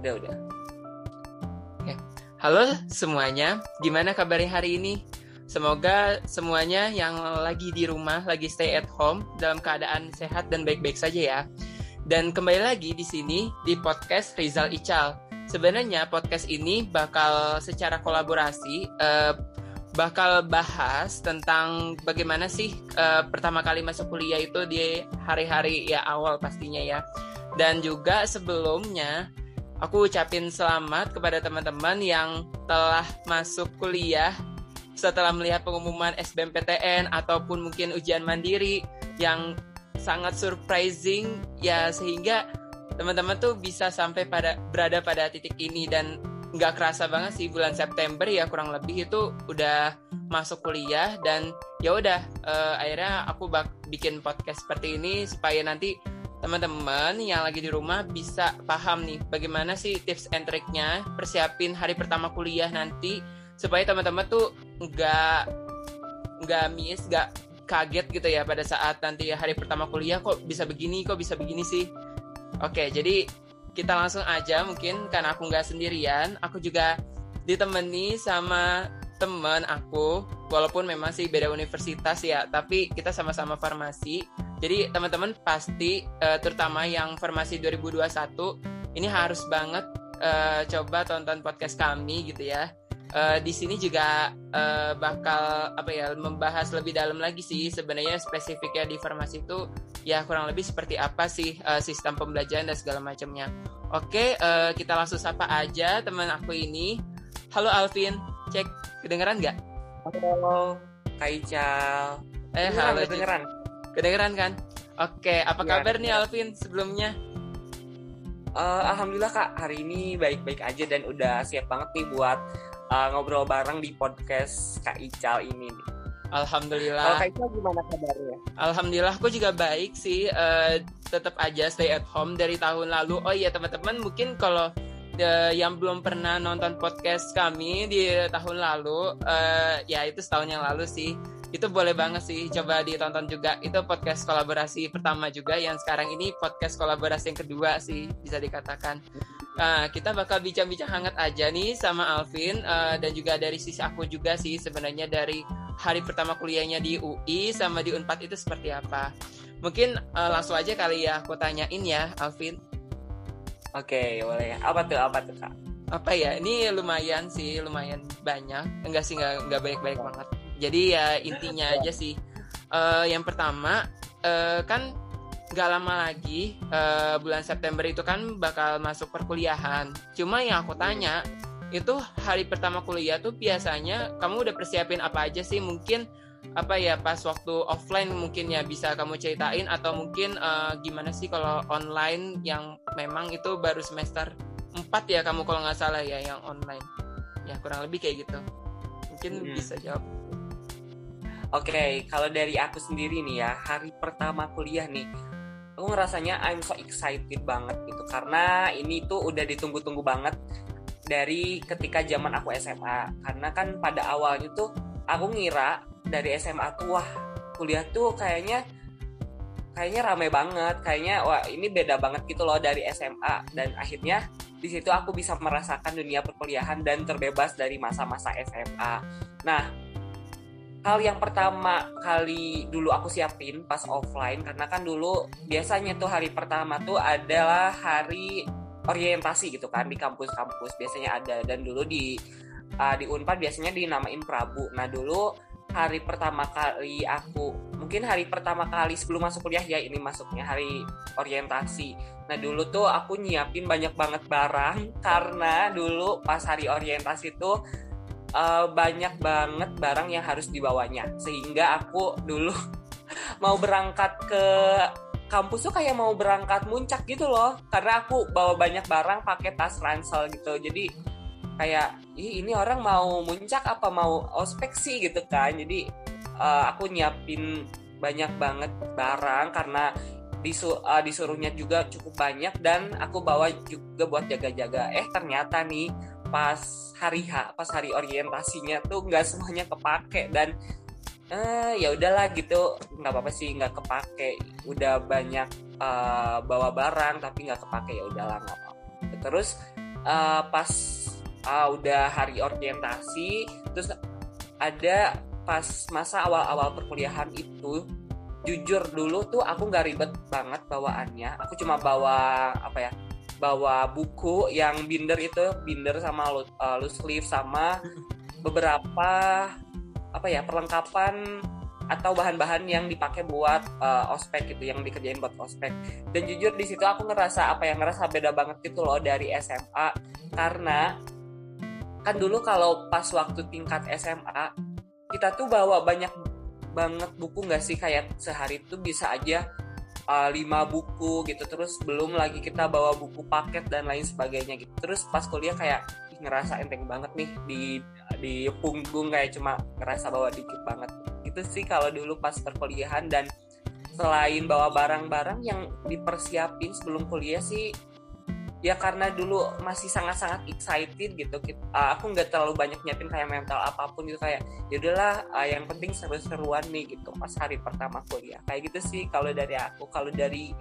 udah udah Oke. Halo semuanya, gimana kabarnya hari ini? Semoga semuanya yang lagi di rumah, lagi stay at home dalam keadaan sehat dan baik-baik saja ya. Dan kembali lagi di sini di podcast Rizal Ical. Sebenarnya podcast ini bakal secara kolaborasi eh, bakal bahas tentang bagaimana sih eh, pertama kali masuk kuliah itu di hari-hari ya awal pastinya ya. Dan juga sebelumnya aku ucapin selamat kepada teman-teman yang telah masuk kuliah setelah melihat pengumuman SBMPTN ataupun mungkin ujian mandiri yang sangat surprising. Ya sehingga teman-teman tuh bisa sampai pada berada pada titik ini. Dan nggak kerasa banget sih bulan September ya kurang lebih itu udah masuk kuliah. Dan ya udah eh, akhirnya aku bak bikin podcast seperti ini supaya nanti teman-teman yang lagi di rumah bisa paham nih bagaimana sih tips and triknya persiapin hari pertama kuliah nanti supaya teman-teman tuh nggak nggak miss nggak kaget gitu ya pada saat nanti hari pertama kuliah kok bisa begini kok bisa begini sih? Oke jadi kita langsung aja mungkin karena aku nggak sendirian aku juga ditemani sama teman aku walaupun memang sih beda universitas ya tapi kita sama-sama farmasi jadi teman-teman pasti uh, terutama yang farmasi 2021 ini harus banget uh, coba tonton podcast kami gitu ya. Uh, di sini juga uh, bakal apa ya membahas lebih dalam lagi sih sebenarnya spesifiknya di farmasi itu ya kurang lebih seperti apa sih uh, sistem pembelajaran dan segala macamnya. Oke uh, kita langsung sapa aja teman aku ini. Halo Alvin. Cek kedengeran nggak? Halo Kak Ical. Eh halo kedengeran kedengeran kan oke apa Iya, kabar nih iya. Alvin sebelumnya Eh, Alhamdulillah kak hari ini baik-baik aja dan udah siap banget nih buat eh, ngobrol bareng di podcast Kak Ical ini. nih. Kalau Alhamdulillah Kak Ical gimana kabarnya? Alhamdulillah aku juga baik sih eh, tetap aja stay at home dari tahun lalu oh iya teman-teman mungkin kalau yang belum pernah nonton podcast kami di tahun lalu eh, ya itu setahun yang lalu sih itu boleh banget sih coba ditonton juga itu podcast kolaborasi pertama juga yang sekarang ini podcast kolaborasi yang kedua sih bisa dikatakan Nah, kita bakal bincang-bincang hangat aja nih sama Alvin eh, dan juga dari sisi aku juga sih sebenarnya dari hari pertama kuliahnya di UI sama di Unpad itu seperti apa. Mungkin eh, langsung aja kali ya aku tanyain ya Alvin. Oke boleh. Apa tuh apa tuh kak? Apa ya? Ini lumayan sih, lumayan banyak. Enggak sih enggak enggak baik-baik banget. Jadi ya intinya aja sih. Eh, yang pertama eh, kan nggak lama lagi eh, bulan September itu kan bakal masuk perkuliahan. Cuma yang aku tanya itu hari pertama kuliah tuh biasanya kamu udah persiapin apa aja sih? Mungkin apa ya pas waktu offline mungkin ya bisa kamu ceritain atau mungkin eh, gimana sih kalau online yang memang itu baru semester 4 ya kamu kalau nggak salah ya yang online. Ya kurang lebih kayak gitu. Mungkin Hmm. bisa jawab. Oke kalau dari aku sendiri nih ya hari pertama kuliah nih. Aku ngerasanya I'm so excited banget gitu. Karena ini tuh udah ditunggu-tunggu banget dari ketika zaman aku SMA karena kan pada awalnya tuh aku ngira dari SMA tuh wah kuliah tuh kayaknya kayaknya rame banget kayaknya wah ini beda banget gitu loh dari SMA dan akhirnya di situ aku bisa merasakan dunia perkuliahan dan terbebas dari masa-masa SMA nah hal yang pertama kali dulu aku siapin pas offline karena kan dulu biasanya tuh hari pertama tuh adalah hari orientasi gitu kan di kampus-kampus biasanya ada dan dulu di uh, di Unpad biasanya dinamain Prabu. Nah dulu hari pertama kali aku mungkin hari pertama kali sebelum masuk kuliah ya ini masuknya hari orientasi. Nah dulu tuh aku nyiapin banyak banget barang karena dulu pas hari orientasi tuh uh, banyak banget barang yang harus dibawanya. Sehingga aku dulu mau berangkat ke kampus tuh kayak mau berangkat muncak gitu loh. Karena aku bawa banyak barang pakai tas ransel gitu. Jadi kayak Ih, ini orang mau muncak apa mau ospek sih? gitu kan. Jadi uh, aku nyiapin banyak banget barang karena disu uh, disuruhnya juga cukup banyak. Dan aku bawa juga buat jaga-jaga. Eh ternyata nih pas hari H pas hari orientasinya tuh nggak semuanya kepake dan eh ya udahlah gitu nggak apa-apa sih nggak kepake. Udah banyak uh, bawa barang tapi nggak kepake ya udahlah nggak apa-apa. Terus uh, pas uh, udah hari orientasi terus ada pas masa awal-awal perkuliahan itu jujur dulu tuh aku nggak ribet banget bawaannya. Aku cuma bawa apa ya bawa buku yang binder itu binder sama uh, loose leaf sama beberapa apa ya perlengkapan atau bahan-bahan yang dipakai buat uh, ospek gitu yang dikerjain buat ospek. Dan jujur di situ aku ngerasa apa yang ngerasa beda banget gitu loh dari SMA karena kan dulu kalau pas waktu tingkat SMA kita tuh bawa banyak banget buku nggak sih? Kayak sehari itu bisa aja uh, lima buku gitu. Terus belum lagi kita bawa buku paket dan lain sebagainya gitu. Terus pas kuliah kayak ngerasa enteng banget nih di di punggung kayak cuma ngerasa bawa dikit banget. Itu sih kalau dulu pas perkuliahan dan selain bawa barang-barang yang dipersiapin sebelum kuliah sih ya karena dulu masih sangat-sangat excited gitu. Uh, aku nggak terlalu banyak nyiapin kayak mental apa pun gitu kayak yaudahlah uh, yang penting seru-seruan nih gitu pas hari pertama kuliah. Kayak gitu sih kalau dari aku. Kalau dari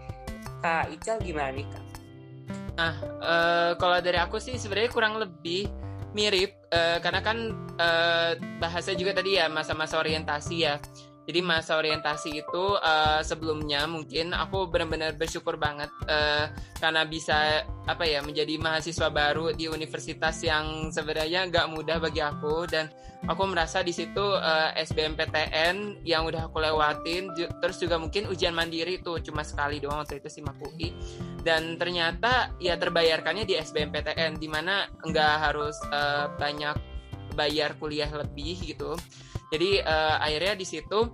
kak Ical gimana nih kak? Nah uh, kalau dari aku sih sebenarnya kurang lebih mirip uh, karena kan uh, bahasa juga tadi ya masa-masa orientasi ya jadi masa orientasi itu uh, sebelumnya mungkin aku benar-benar bersyukur banget uh, karena bisa apa ya menjadi mahasiswa baru di universitas yang sebenarnya nggak mudah bagi aku. Dan aku merasa di situ uh, eh, SBMPTN yang udah aku lewatin terus juga mungkin ujian mandiri itu cuma sekali doang waktu itu SIMAK UI dan ternyata ya terbayarkannya di SBMPTN di mana nggak harus uh, banyak bayar kuliah lebih gitu. Jadi uh, akhirnya di situ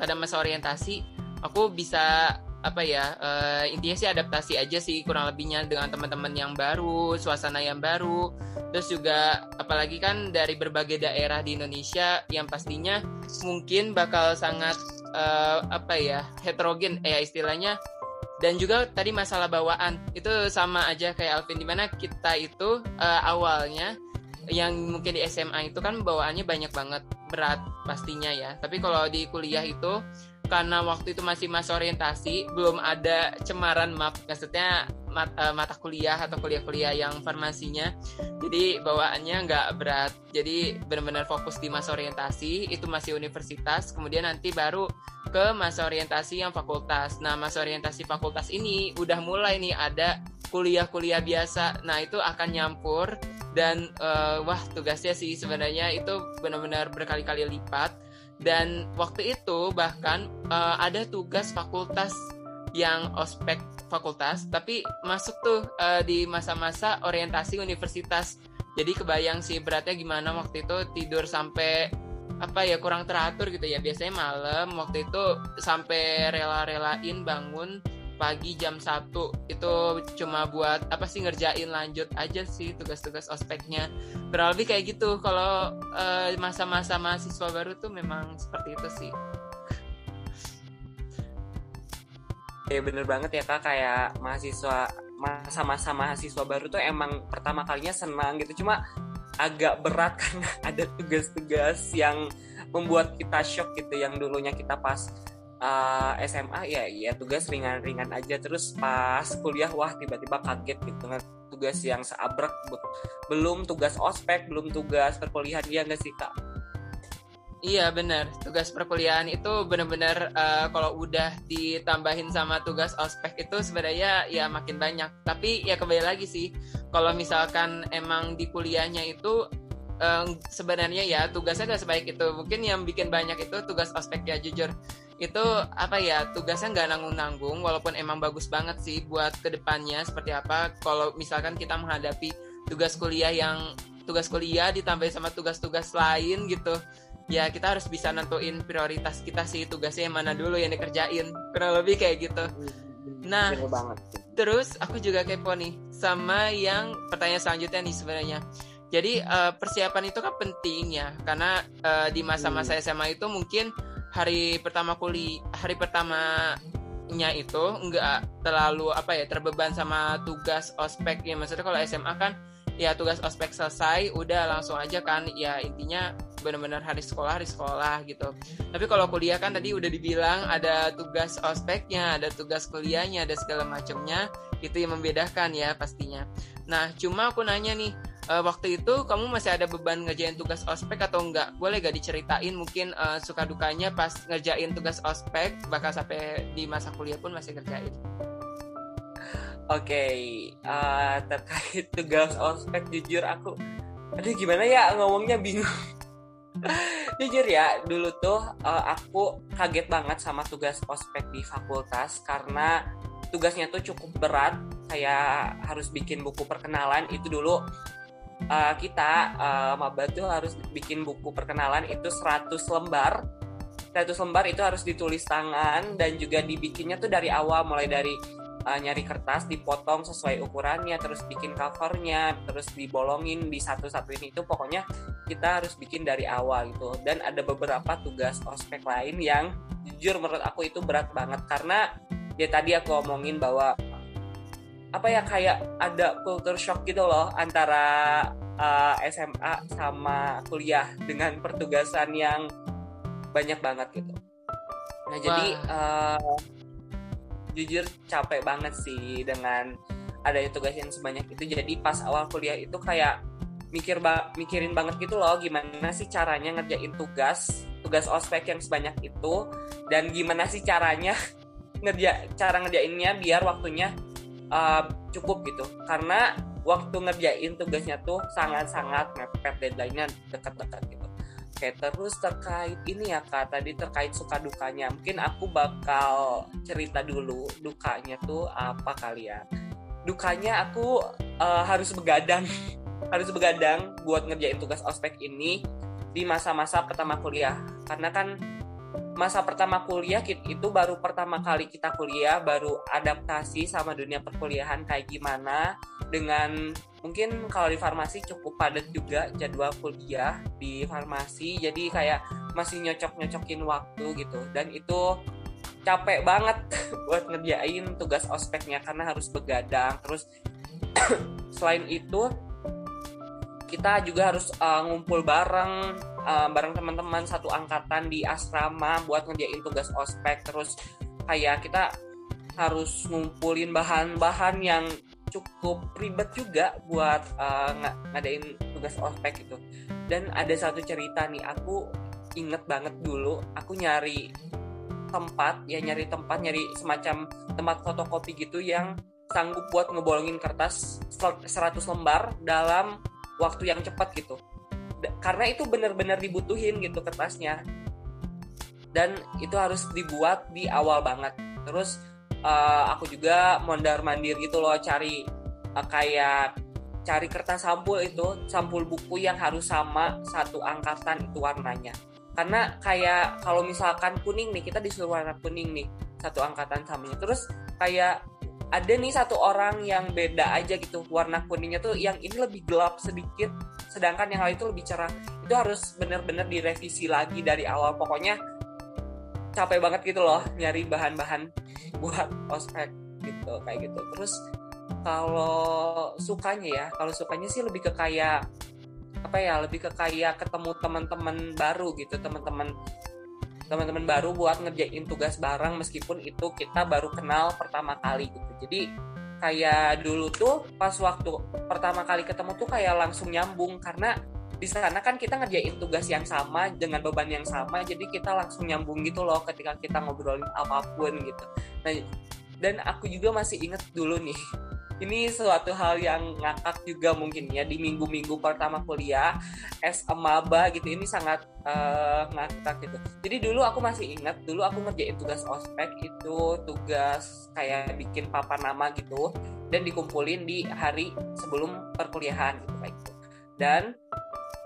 pada masa orientasi aku bisa apa ya uh, intinya sih adaptasi aja sih kurang lebihnya dengan teman-teman yang baru suasana yang baru. Terus juga apalagi kan dari berbagai daerah di Indonesia yang pastinya mungkin bakal sangat uh, apa ya heterogen eh istilahnya. Dan juga tadi masalah bawaan itu sama aja kayak Alvin di mana kita itu uh, awalnya yang mungkin di SMA itu kan bawaannya banyak banget berat pastinya ya. Tapi kalau di kuliah itu karena waktu itu masih masa orientasi belum ada cemaran map. Maksudnya mat, uh, mata kuliah atau kuliah-kuliah yang farmasinya. Jadi bawaannya nggak berat. Jadi benar-benar fokus di masa orientasi itu masih universitas. Kemudian nanti baru ke masa orientasi yang fakultas. Nah masa orientasi fakultas ini udah mulai nih ada kuliah-kuliah biasa. Nah itu akan nyampur dan uh, wah tugasnya sih sebenarnya itu benar-benar berkali-kali lipat dan waktu itu bahkan uh, ada tugas fakultas yang ospek fakultas tapi masuk tuh uh, di masa-masa orientasi universitas. Jadi kebayang sih beratnya gimana waktu itu tidur sampai apa ya kurang teratur gitu ya. Biasanya malam waktu itu sampai rela-relain bangun pagi jam 1 itu cuma buat apa sih ngerjain lanjut aja sih tugas-tugas ospeknya. Kurang lebih kayak gitu. Kalau uh, masa-masa mahasiswa baru tuh memang seperti itu sih. Ya bener banget ya kak. Kayak mahasiswa masa-masa mahasiswa baru tuh emang pertama kalinya senang gitu. Cuma agak berat karena ada tugas-tugas yang membuat kita shock gitu yang dulunya kita pas uh, eh, SMA ya ya tugas ringan-ringan aja. Terus pas kuliah wah tiba-tiba kaget gitu kan tugas yang seabrek belum tugas ospek belum tugas perkuliahan ya nggak sih kak? Iya benar, tugas perkuliahan itu benar-benar uh, kalau udah ditambahin sama tugas ospek itu sebenarnya ya makin banyak. Tapi ya kembali lagi sih, kalau misalkan emang di kuliahnya itu um, sebenarnya ya tugasnya gak sebaik itu. Mungkin yang bikin banyak itu tugas ospek ya jujur. Itu apa ya tugasnya nggak nanggung-nanggung walaupun emang bagus banget sih buat ke depannya seperti apa. Kalau misalkan kita menghadapi tugas kuliah yang tugas kuliah ditambah sama tugas-tugas lain gitu ya kita harus bisa nentuin prioritas kita sih tugasnya yang mana dulu yang dikerjain kurang lebih kayak gitu. Nah terus aku juga kepo nih sama yang pertanyaan selanjutnya nih sebenarnya jadi uh, persiapan itu kan penting ya karena uh, di masa-masa hmm. SMA itu mungkin hari pertama kuliah hari pertamanya itu nggak terlalu apa ya terbeban sama tugas ospek ya. Maksudnya kalau SMA kan ya tugas ospek selesai udah langsung aja kan ya intinya benar-benar hari sekolah hari sekolah gitu. Tapi kalau kuliah kan tadi udah dibilang ada tugas ospeknya ada tugas kuliahnya ada segala macamnya itu yang membedakan ya pastinya. Nah cuma aku nanya nih uh, waktu itu kamu masih ada beban ngerjain tugas ospek atau enggak? Boleh gak diceritain mungkin uh, suka dukanya pas ngerjain tugas ospek, bahkan sampai di masa kuliah pun masih ngerjain? Oke, okay, uh, terkait tugas ospek jujur aku, aduh gimana ya ngomongnya bingung. jujur ya, dulu tuh uh, aku kaget banget sama tugas ospek di fakultas karena tugasnya tuh cukup berat. Kayak harus bikin buku perkenalan itu dulu uh, kita uh, maba tuh harus bikin buku perkenalan itu 100 lembar. 100 lembar itu harus ditulis tangan dan juga dibikinnya tuh dari awal mulai dari uh, nyari kertas dipotong sesuai ukurannya terus bikin covernya terus dibolongin di satu-satu ini. Itu pokoknya kita harus bikin dari awal gitu. Dan ada beberapa tugas ospek lain yang jujur menurut aku itu berat banget. Karena ya tadi aku omongin bahwa apa ya kayak ada culture shock gitu loh antara uh, eh, SMA sama kuliah dengan pertugasan yang banyak banget gitu. Nah Wah. jadi uh, jujur capek banget sih dengan adanya tugas yang sebanyak itu. Jadi pas awal kuliah itu kayak mikir ba mikirin banget gitu loh gimana sih caranya ngerjain tugas tugas ospek yang sebanyak itu dan gimana sih caranya ngerja cara ngerjainnya biar waktunya uh, cukup gitu. Karena waktu ngerjain tugasnya tuh sangat-sangat mepet deadline-nya dekat-dekat gitu. Oke terus terkait ini ya kak tadi terkait suka dukanya. Mungkin aku bakal cerita dulu dukanya tuh apa kali ya. Dukanya aku uh, harus begadang. Harus begadang buat ngerjain tugas ospek ini di masa-masa pertama kuliah. Karena kan masa pertama kuliah itu baru pertama kali kita kuliah baru adaptasi sama dunia perkuliahan kayak gimana. Dengan mungkin kalau di farmasi cukup padat juga jadwal kuliah di farmasi jadi kayak masih nyocok-nyocokin waktu gitu. Dan itu capek banget buat ngerjain tugas ospeknya karena harus begadang. Terus selain itu kita juga harus uh, ngumpul bareng uh, bareng teman-teman satu angkatan di asrama buat ngerjain tugas ospek. Terus kayak kita harus ngumpulin bahan-bahan yang cukup ribet juga buat uh, ng ngadain tugas ospek itu dan ada satu cerita nih aku inget banget dulu aku nyari tempat ya nyari tempat nyari semacam tempat fotokopi gitu yang sanggup buat ngebolongin kertas 100 lembar dalam waktu yang cepat gitu. Karena itu benar-benar dibutuhin gitu kertasnya. Dan itu harus dibuat di awal banget. Terus uh, aku juga mondar mandir gitu loh cari uh, kayak cari kertas sampul itu sampul buku yang harus sama satu angkatan itu warnanya. Karena kayak kalau misalkan kuning nih kita disuruh warna kuning nih satu angkatan samanya terus kayak ada nih satu orang yang beda aja gitu warna kuningnya tuh yang ini lebih gelap sedikit sedangkan yang lain itu lebih cerah. Itu harus bener-bener direvisi lagi dari awal. Pokoknya capek banget gitu loh nyari bahan-bahan buat ospek gitu kayak gitu. Terus kalau sukanya ya kalau sukanya sih lebih ke kayak apa ya lebih ke kayak ketemu teman-teman baru gitu teman-teman teman-teman baru buat ngerjain tugas bareng meskipun itu kita baru kenal pertama kali gitu. Jadi kayak dulu tuh pas waktu pertama kali ketemu tuh kayak langsung nyambung karena di sana kan kita ngerjain tugas yang sama dengan beban yang sama jadi kita langsung nyambung gitu loh ketika kita ngobrolin apa pun gitu. Nah dan aku juga masih inget dulu nih ini suatu hal yang ngakak juga mungkin ya di minggu-minggu pertama kuliah es maba gitu ini sangat uh, ngakak gitu. Jadi dulu aku masih ingat dulu aku ngerjain tugas ospek itu tugas kayak bikin papan nama gitu dan dikumpulin di hari sebelum perkuliahan gitu kayak gitu. Dan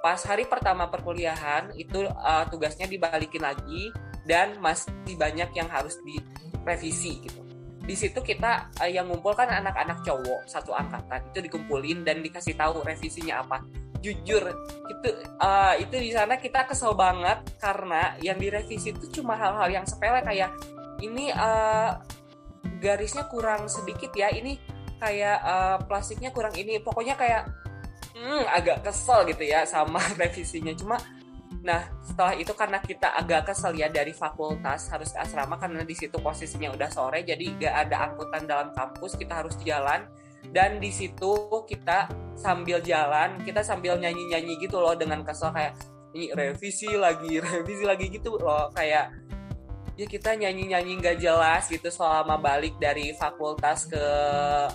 pas hari pertama perkuliahan itu uh, tugasnya dibalikin lagi dan masih banyak yang harus direvisi gitu di situ kita uh, yang ngumpul kan anak-anak cowok satu angkatan itu dikumpulin dan dikasih tahu revisinya apa. Jujur itu uh, itu di sana kita kesel banget karena yang direvisi itu cuma hal-hal yang sepele kayak ini uh, garisnya kurang sedikit ya ini kayak uh, plastiknya kurang ini. Pokoknya kayak hmm, agak kesel gitu ya sama revisinya. Cuma Nah, setelah itu karena kita agak kesel ya dari fakultas harus ke asrama karena di situ posisinya udah sore jadi gak ada angkutan dalam kampus, kita harus jalan. Dan di situ kita sambil jalan, kita sambil nyanyi-nyanyi gitu loh dengan kesel kayak ini revisi lagi, revisi lagi gitu loh kayak ya kita nyanyi-nyanyi nggak jelas gitu selama balik dari fakultas ke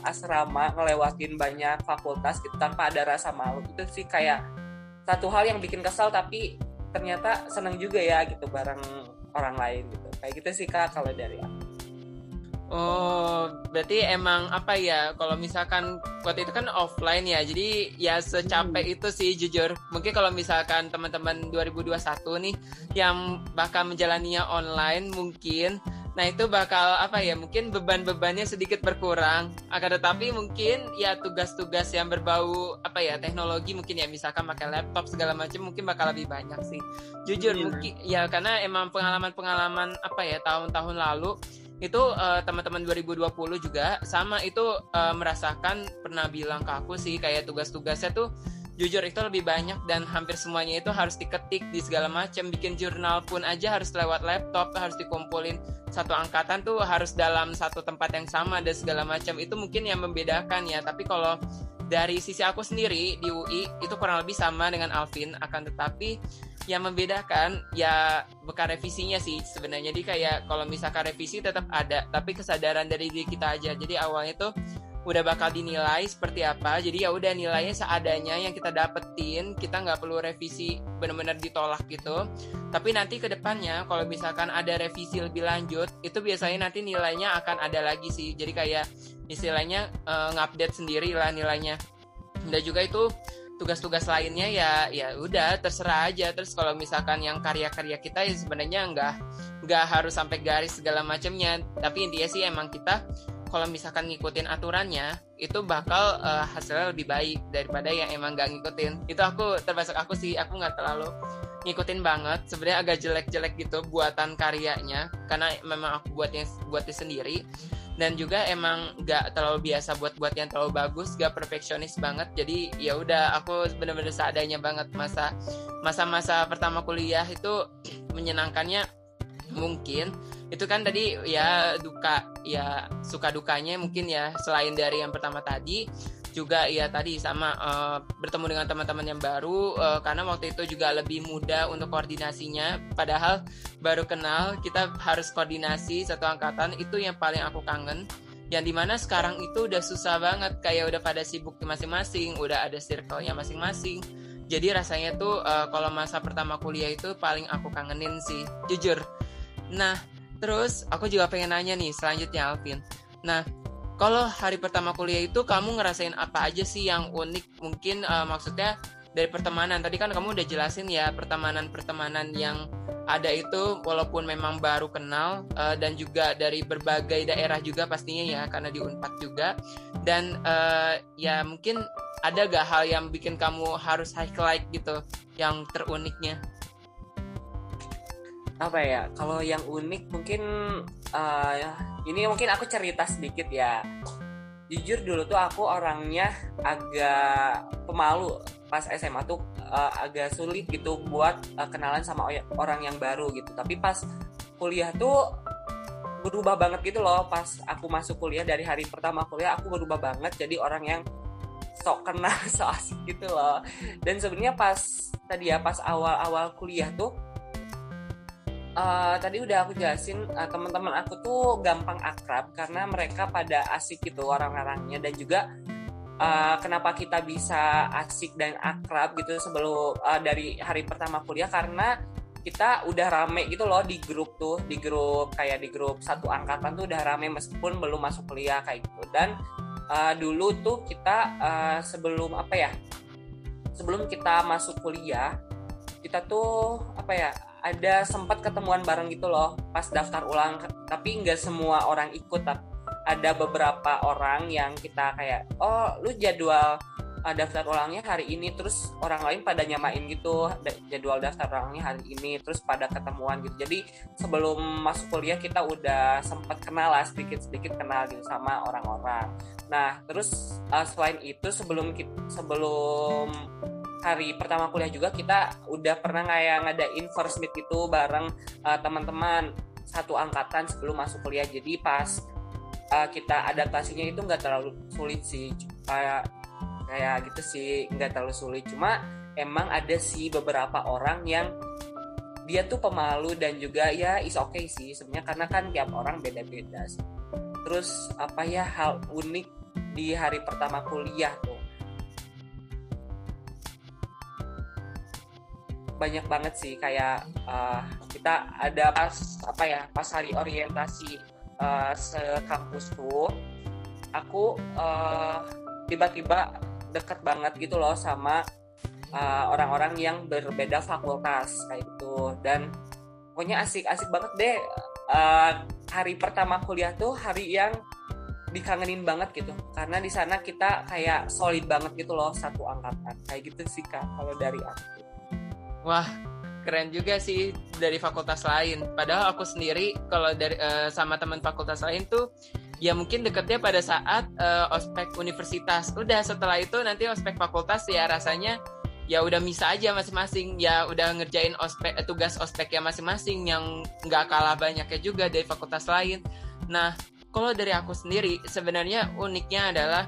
asrama ngelewatin banyak fakultas gitu tanpa ada rasa malu. Itu sih kayak satu hal yang bikin kesal tapi ternyata senang juga ya gitu bareng orang lain gitu. Kayak gitu sih kak kalau dari aku Oh, berarti emang apa ya? Kalau misalkan waktu itu kan offline ya, jadi ya secapek hmm. itu sih jujur. Mungkin kalau misalkan teman-teman 2021 nih yang bakal menjalaninya online mungkin Nah itu bakal apa ya mungkin beban-bebannya sedikit berkurang akan tetapi mungkin ya tugas-tugas yang berbau apa ya teknologi mungkin ya misalkan pakai laptop segala macam mungkin bakal lebih banyak sih jujur yeah. mungkin ya karena emang pengalaman-pengalaman apa ya tahun-tahun lalu itu uh, teman-teman 2020 juga sama itu uh, merasakan pernah bilang ke aku sih kayak tugas-tugasnya tuh jujur itu lebih banyak dan hampir semuanya itu harus diketik di segala macam bikin jurnal pun aja harus lewat laptop harus dikumpulin satu angkatan tuh harus dalam satu tempat yang sama dan segala macam itu mungkin yang membedakan ya tapi kalau dari sisi aku sendiri di UI itu kurang lebih sama dengan Alvin. Akan tetapi yang membedakan ya bekas revisinya sih sebenarnya. Jadi kayak kalau misalkan revisi tetap ada tapi kesadaran dari diri kita aja. Jadi awalnya tuh udah bakal dinilai seperti apa. Jadi ya udah nilainya seadanya yang kita dapetin kita nggak perlu revisi benar-benar ditolak gitu. Tapi nanti ke depannya kalau misalkan ada revisi lebih lanjut itu biasanya nanti nilainya akan ada lagi sih. Jadi kayak istilahnya uh, ngupdate sendiri lah nilainya. Dan juga itu tugas-tugas lainnya ya ya udah terserah aja. Terus kalau misalkan yang karya-karya kita ya sebenarnya nggak nggak harus sampai garis segala macamnya. Tapi intinya sih emang kita kalau misalkan ngikutin aturannya itu bakal uh, hasilnya lebih baik daripada yang emang gak ngikutin. Itu aku termasuk aku sih aku nggak terlalu ngikutin banget. Sebenarnya agak jelek-jelek gitu buatan karyanya. Karena memang aku buatnya buatnya sendiri dan juga emang gak terlalu biasa buat buat yang terlalu bagus gak perfeksionis banget. Jadi ya udah aku bener-bener seadanya banget. Masa masa-masa pertama kuliah itu menyenangkannya mungkin. Itu kan tadi ya duka ya suka dukanya mungkin ya selain dari yang pertama tadi juga ya tadi sama uh, bertemu dengan teman-teman yang baru uh, karena waktu itu juga lebih mudah untuk koordinasinya. Padahal baru kenal kita harus koordinasi satu angkatan itu yang paling aku kangen. Yang di mana sekarang itu udah susah banget kayak udah pada sibuk masing-masing udah ada circle-nya masing-masing. Jadi rasanya tuh uh, kalau masa pertama kuliah itu paling aku kangenin sih jujur. Nah Terus aku juga pengen nanya nih selanjutnya Alvin. Nah, kalau hari pertama kuliah itu kamu ngerasain apa aja sih yang unik? Mungkin uh, maksudnya dari pertemanan. Tadi kan kamu udah jelasin ya pertemanan-pertemanan yang ada itu walaupun memang baru kenal uh, dan juga dari berbagai daerah juga pastinya ya karena di Unpad juga. Dan uh, ya mungkin ada gak hal yang bikin kamu harus highlight gitu yang teruniknya? Apa ya kalau yang unik mungkin uh, ini mungkin aku cerita sedikit ya. Jujur dulu tuh aku orangnya agak pemalu. Pas SMA tuh uh, agak sulit gitu buat uh, kenalan sama orang yang baru gitu. Tapi pas kuliah tuh berubah banget gitu loh. Pas aku masuk kuliah dari hari pertama kuliah aku berubah banget jadi orang yang sok kenal sok asik gitu loh. Dan sebenarnya pas tadi ya pas awal-awal kuliah tuh uh, tadi udah aku jelasin uh, teman-teman aku tuh gampang akrab karena mereka pada asik gitu orang-orangnya dan juga uh, kenapa kita bisa asik dan akrab gitu sebelum uh, dari hari pertama kuliah karena kita udah rame gitu loh di grup tuh di grup kayak di grup satu angkatan tuh udah rame meskipun belum masuk kuliah kayak gitu. Dan uh, dulu tuh kita uh, sebelum apa ya sebelum kita masuk kuliah kita tuh apa ya ada sempat ketemuan bareng gitu loh pas daftar ulang. Tapi nggak semua orang ikut ada beberapa orang yang kita kayak oh lu jadwal uh, daftar ulangnya hari ini. Terus orang lain pada nyamain gitu jadwal daftar ulangnya hari ini terus pada ketemuan gitu. Jadi sebelum masuk kuliah kita udah sempat kenal lah sedikit sedikit kenal gitu sama orang-orang. Nah terus uh, selain itu sebelum sebelum hari pertama kuliah juga kita udah pernah kayak ngadain first meet itu bareng uh, teman-teman satu angkatan sebelum masuk kuliah jadi pas uh, kita adaptasinya itu nggak terlalu sulit sih kayak kayak gitu sih nggak terlalu sulit cuma emang ada sih beberapa orang yang dia tuh pemalu dan juga ya is okay sih sebenarnya karena kan tiap orang beda-beda sih. Terus apa ya hal unik di hari pertama kuliah Banyak banget sih kayak uh, kita ada pas apa ya pas hari orientasi uh, sekampus tuh aku uh, tiba-tiba deket banget gitu loh sama orang-orang yang berbeda fakultas kayak gitu. Dan pokoknya asik-asik banget deh uh, hari pertama kuliah tuh hari yang dikangenin banget gitu. Karena di sana kita kayak solid banget gitu loh satu angkatan. Kayak gitu sih kak kalau dari aku wah keren juga sih dari fakultas lain. Padahal aku sendiri kalau dari uh, sama teman fakultas lain tuh ya mungkin deketnya pada saat uh, ospek universitas. Udah setelah itu nanti ospek fakultas ya rasanya ya udah bisa aja masing-masing. Ya udah ngerjain ospek eh, tugas ospek ya masing-masing yang nggak kalah banyaknya juga dari fakultas lain. Nah kalau dari aku sendiri sebenarnya uniknya adalah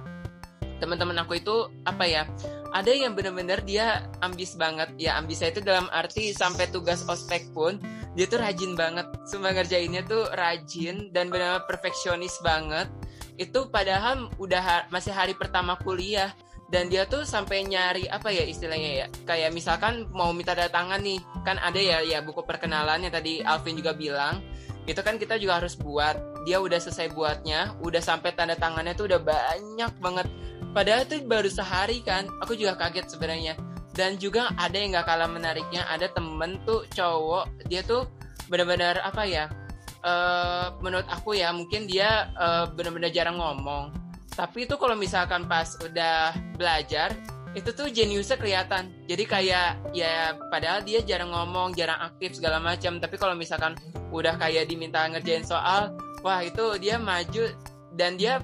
teman-teman aku itu apa ya ada yang bener-bener dia ambis banget. Ya ambisnya itu dalam arti sampai tugas ospek pun dia tuh rajin banget. Semua ngerjainnya tuh rajin dan benar-benar perfeksionis banget. Itu padahal udah masih hari pertama kuliah dan dia tuh sampai nyari apa ya istilahnya ya kayak misalkan mau minta tanda tangan nih. Kan ada ya ya buku perkenalan yang tadi Alvin juga bilang. Itu kan kita juga harus buat. Dia udah selesai buatnya udah sampai tanda tangannya tuh udah banyak banget padahal tuh baru sehari kan aku juga kaget sebenarnya. Dan juga ada yang gak kalah menariknya ada temen tuh cowok dia tuh benar-benar apa ya uh, menurut aku ya mungkin dia uh, benar-benar jarang ngomong. Tapi itu kalau misalkan pas udah belajar itu tuh jeniusnya kelihatan. Jadi kayak ya padahal dia jarang ngomong jarang aktif segala macam. Tapi kalau misalkan udah kayak diminta ngerjain soal wah itu dia maju dan dia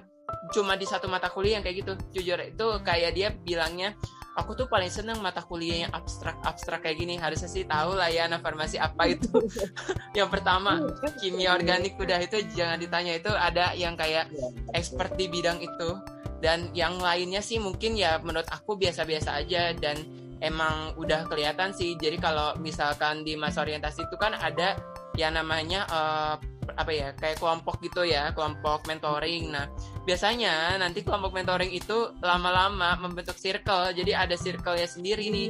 cuma di satu mata kuliah yang kayak gitu. Jujur itu kayak dia bilangnya aku tuh paling seneng mata kuliah yang abstrak abstrak kayak gini. Harusnya sih tahu lah ya anak farmasi apa itu. Yang pertama kimia organik udah itu jangan ditanya itu ada yang kayak expert di bidang itu. Dan yang lainnya sih mungkin ya menurut aku biasa-biasa aja dan emang udah kelihatan sih. Jadi kalau misalkan di masa orientasi itu kan ada yang namanya uh, apa ya kayak kelompok gitu ya kelompok mentoring. Nah biasanya nanti kelompok mentoring itu lama-lama membentuk circle. Jadi ada circle ya sendiri nih.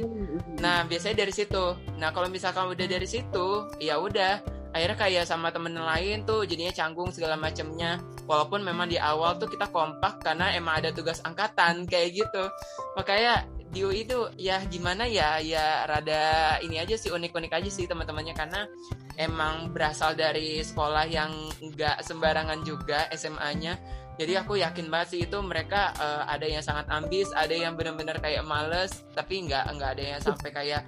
Nah biasanya dari situ. Nah kalau misalkan udah dari situ ya udah. Akhirnya kayak sama temen lain tuh jadinya canggung segala macamnya walaupun memang di awal tuh kita kompak karena emang ada tugas angkatan kayak gitu. Makanya di UI itu ya gimana ya ya rada ini aja sih unik-unik aja sih teman-temannya. Karena emang berasal dari sekolah yang nggak sembarangan juga SMA-nya jadi aku yakin banget sih itu mereka uh, ada yang sangat ambis ada yang benar-benar kayak males tapi nggak nggak ada yang sampai kayak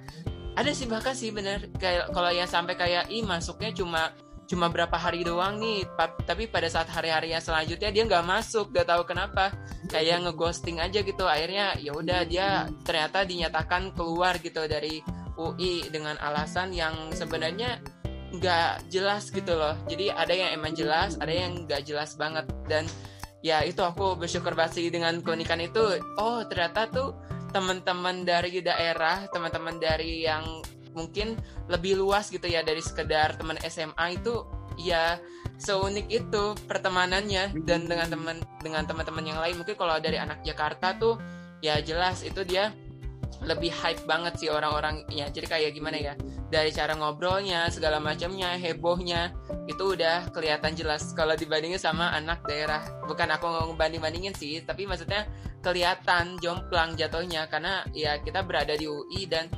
ada sih bahkan sih bener kayak kalau yang sampai kayak ih masuknya cuma cuma berapa hari doang nih tapi pada saat hari-hari yang selanjutnya dia nggak masuk gak tahu kenapa. Kayak ngeghosting aja gitu akhirnya ya udah dia ternyata dinyatakan keluar gitu dari UI dengan alasan yang sebenarnya nggak jelas gitu loh. Jadi ada yang emang jelas ada yang nggak jelas banget. Dan ya itu aku bersyukur sih dengan keunikan itu. Oh ternyata tuh teman-teman dari daerah teman-teman dari yang mungkin lebih luas gitu ya dari sekedar teman SMA itu ya seunik itu pertemanannya dan dengan teman dengan teman-teman yang lain. Mungkin kalau dari anak Jakarta tuh ya jelas itu dia lebih hype banget sih orang-orang ya jadi kayak gimana ya dari cara ngobrolnya segala macamnya hebohnya itu udah kelihatan jelas. Kalau dibandingin sama anak daerah bukan aku ngebanding bandingin sih tapi maksudnya kelihatan jomplang jatuhnya. Karena ya kita berada di UI dan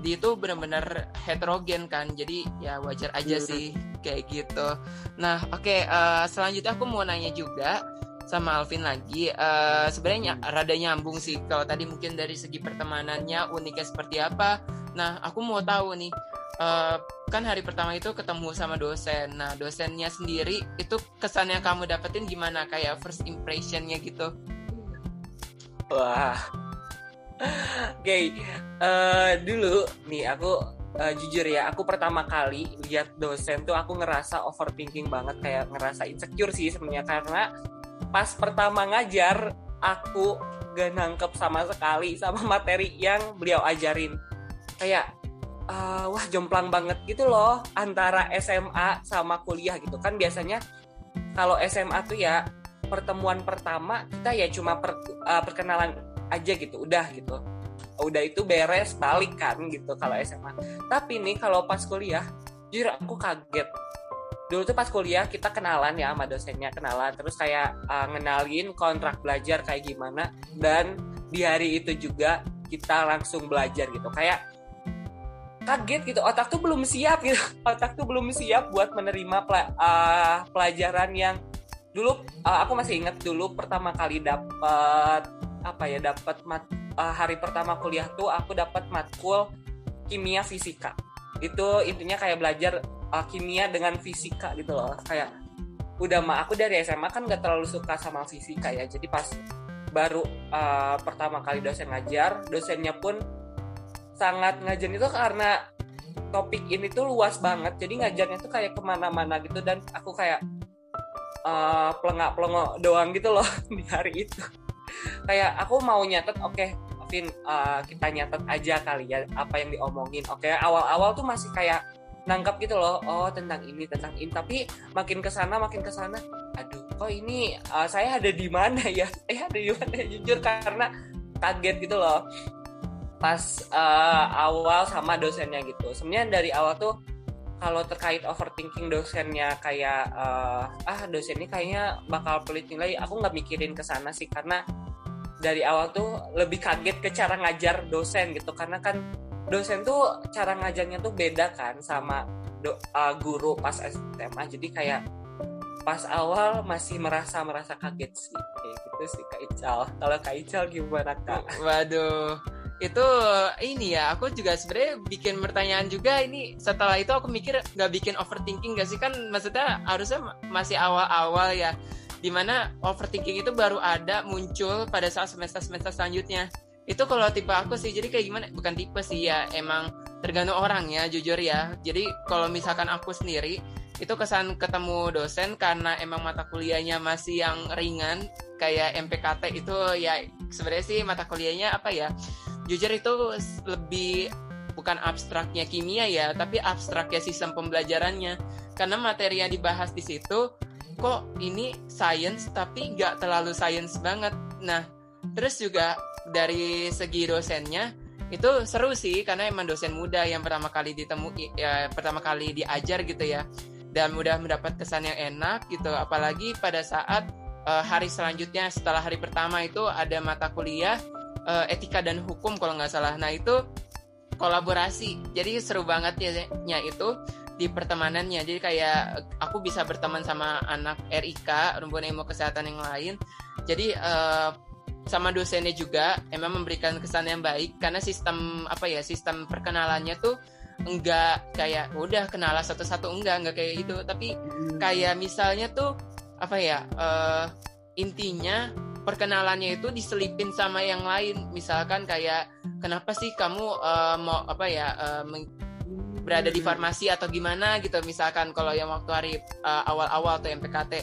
di itu benar-benar heterogen kan jadi ya wajar aja iya. sih kayak gitu. Nah oke okay, uh, eh, selanjutnya aku mau nanya juga sama Alvin lagi. Uh, sebenarnya rada nyambung sih kalau tadi mungkin dari segi pertemanannya uniknya seperti apa. Nah aku mau tahu nih uh, kan hari pertama itu ketemu sama dosen. Nah dosennya sendiri itu kesan yang kamu dapetin gimana? Kayak first impressionnya gitu? Wah okay. uh, dulu nih aku uh, jujur ya, aku pertama kali lihat dosen tuh aku ngerasa overthinking banget, kayak ngerasa insecure sih sebenarnya karena pas pertama ngajar aku gak nangkep sama sekali sama materi yang beliau ajarin. Kayak uh, wah jomplang banget gitu loh antara SMA sama kuliah gitu kan biasanya kalau SMA tuh ya pertemuan pertama kita ya cuma per, uh, perkenalan aja gitu udah gitu. Udah itu beres balik kan gitu kalau SMA tapi nih kalau pas kuliah jujur aku kaget. Dulu tuh pas kuliah kita kenalan ya sama dosennya kenalan. Terus kayak uh, ngenalin kontrak belajar kayak gimana. Dan di hari itu juga kita langsung belajar gitu. Kayak kaget gitu otak tuh belum siap gitu. Otak tuh belum siap buat menerima uh, pelajaran yang dulu uh, aku masih ingat dulu pertama kali dapat apa ya dapat mat uh, hari pertama kuliah tuh aku dapat matkul kimia fisika. Itu intinya kayak belajar uh, kimia dengan fisika gitu loh. Kayak udah mah aku dari SMA kan gak terlalu suka sama fisika ya. Jadi pas baru uh, pertama kali dosen ngajar dosennya pun sangat ngajarin. Itu karena topik ini tuh luas banget. Jadi ngajarnya tuh kayak ke mana-mana gitu. Dan aku kayak uh, pelengak pelengok doang gitu loh di hari itu kayak aku mau nyatet oke okay, Vin uh, kita nyatet aja kali ya apa yang diomongin. Oke okay, awal-awal tuh masih kayak nangkap gitu loh oh tentang ini tentang ini. Tapi makin ke sana makin ke sana aduh kok ini uh, saya ada di mana ya? Eh ada di mana jujur karena kaget gitu loh. Pas uh, awal sama dosennya gitu. Sebenarnya dari awal tuh kalau terkait overthinking dosennya kayak uh, ah dosen ini kayaknya bakal pelit nilai, aku nggak mikirin ke sana sih. Karena dari awal tuh lebih kaget ke cara ngajar dosen gitu. Karena kan dosen tuh cara ngajarnya tuh beda kan sama do, uh, guru pas SMA jadi kayak pas awal masih merasa merasa kaget sih. Kayak gitu sih Kak Ical. Kalau Kak Ical gimana Kak? Waduh itu ini ya aku juga sebenarnya bikin pertanyaan juga ini setelah itu aku mikir nggak bikin overthinking gak sih? Kan maksudnya harusnya masih awal-awal ya di mana overthinking itu baru ada muncul pada saat semester-semester selanjutnya. Itu kalau tipe aku sih jadi kayak gimana? Bukan tipe sih ya emang tergantung orang ya jujur ya. Jadi kalau misalkan aku sendiri itu kesan ketemu dosen karena emang mata kuliahnya masih yang ringan kayak MPKT itu ya sebenarnya sih mata kuliahnya apa ya jujur itu lebih bukan abstraknya kimia ya tapi abstraknya sistem pembelajarannya. Karena materi yang dibahas di situ kok ini science tapi nggak terlalu science banget. Nah terus juga dari segi dosennya itu seru sih karena emang dosen muda yang pertama kali ditemu ya, pertama kali diajar gitu ya. Dan mudah mendapat kesan yang enak gitu apalagi pada saat uh, hari selanjutnya setelah hari pertama itu ada mata kuliah uh, etika dan hukum kalau nggak salah. Nah itu kolaborasi. Jadi seru banget ya itu di pertemanannya. Jadi kayak aku bisa berteman sama anak RIK, rumpun ilmu kesehatan yang lain. Jadi uh, sama dosennya juga emang memberikan kesan yang baik karena sistem apa ya sistem perkenalannya tuh enggak kayak udah kenalan satu-satu enggak enggak kayak itu tapi kayak misalnya tuh apa ya uh, intinya perkenalannya itu diselipin sama yang lain. Misalkan kayak kenapa sih kamu uh, mau apa ya uh, berada di farmasi atau gimana gitu. Misalkan kalau yang waktu hari uh, awal-awal atau MPKT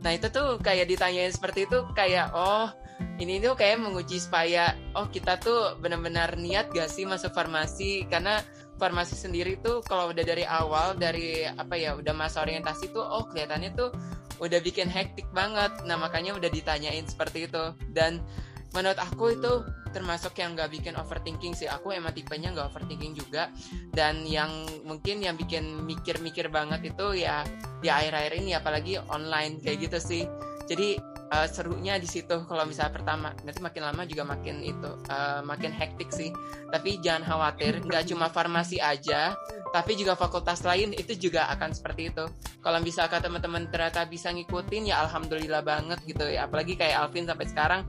nah itu tuh kayak ditanyain seperti itu kayak oh ini tuh kayak menguji supaya oh kita tuh benar-benar niat gak sih masuk farmasi? Karena farmasi sendiri tuh kalau udah dari awal dari apa ya udah masa orientasi tuh oh kelihatannya tuh udah bikin hektik banget. Nah makanya udah ditanyain seperti itu. Dan menurut aku itu termasuk yang gak bikin overthinking sih. Aku emang tipenya gak overthinking juga. Dan yang mungkin yang bikin mikir-mikir banget itu ya di akhir-akhir ini apalagi online kayak gitu sih. Jadi uh, serunya di situ. Kalau misalnya pertama nanti makin lama juga makin itu uh, makin hektik sih. Tapi jangan khawatir nggak cuma farmasi aja tapi juga fakultas lain itu juga akan seperti itu. Kalau misalkan teman-teman ternyata bisa ngikutin ya alhamdulillah banget gitu ya. Apalagi kayak Alvin sampai sekarang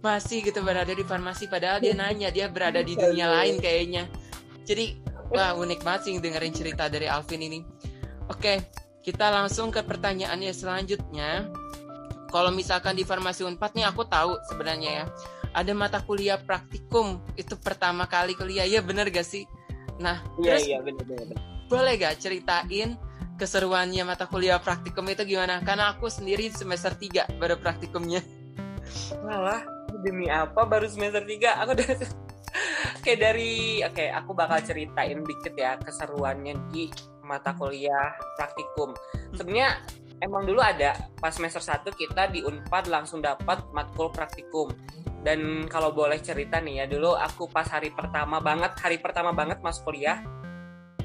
masih gitu berada di farmasi padahal dia nanya dia berada di dunia lain kayaknya. Jadi wah unik banget sih dengerin cerita dari Alvin ini. Oke kita langsung ke pertanyaannya selanjutnya kalau misalkan di farmasi Unpad nih aku tahu sebenarnya ya. Ada mata kuliah praktikum. Itu pertama kali kuliah. Ya bener gak sih? Nah iya terus iya bener bener bener. boleh gak ceritain keseruannya mata kuliah praktikum itu gimana? Karena aku sendiri semester 3 baru praktikumnya. Malah demi apa baru semester 3 aku udah kayak dari oke aku bakal ceritain dikit ya keseruannya di mata kuliah praktikum. Sebenarnya emang dulu ada pas semester 1 kita di Unpad langsung dapat matkul praktikum. Dan kalau boleh cerita nih ya dulu aku pas hari pertama banget hari pertama banget masuk kuliah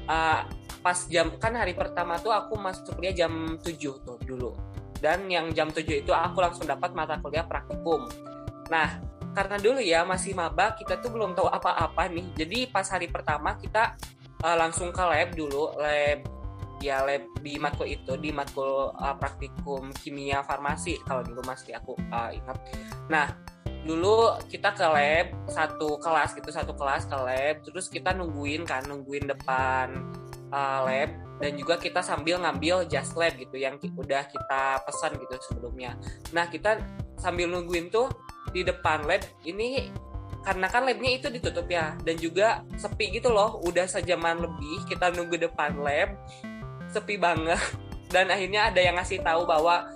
uh, pas jam kan hari pertama tuh aku masuk kuliah jam 7 tuh dulu. Dan yang jam 7 itu aku langsung dapat mata kuliah praktikum. Nah karena dulu ya masih maba kita tuh belum tahu apa-apa nih. Jadi pas hari pertama kita uh, langsung ke lab dulu lab ya lab di matkul itu di matkul uh, praktikum kimia farmasi. Kalau dulu masih aku uh, ingat. Nah dulu kita ke lab satu kelas gitu satu kelas ke lab. Terus kita nungguin kan nungguin depan uh, lab. Dan juga kita sambil ngambil just lab gitu yang udah kita pesan gitu sebelumnya. Nah kita sambil nungguin tuh di depan lab ini karena kan labnya itu ditutup ya. Dan juga sepi gitu loh udah sejaman lebih kita nunggu depan lab sepi banget. Dan akhirnya ada yang ngasih tahu bahwa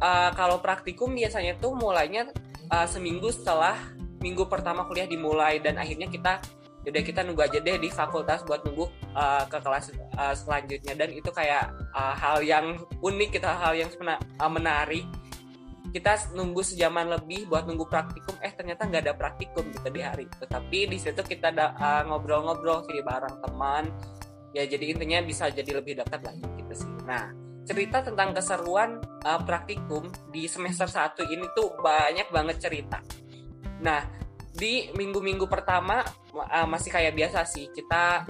uh, kalau praktikum biasanya tuh mulainya uh, seminggu setelah minggu pertama kuliah dimulai. Dan akhirnya kita udah kita nunggu aja deh di fakultas buat nunggu uh, ke kelas uh, selanjutnya. Dan itu kayak uh, hal yang unik kita hal yang menarik. Kita nunggu sejaman lebih buat nunggu praktikum. Eh ternyata nggak ada praktikum gitu di hari itu. Tapi di situ kita ngobrol ngobrol-ngobrol sih bareng teman ya jadi intinya bisa jadi lebih dekat lagi gitu sih. Nah cerita tentang keseruan uh, praktikum di semester 1 ini tuh banyak banget cerita. Nah di minggu-minggu pertama uh, masih kayak biasa sih kita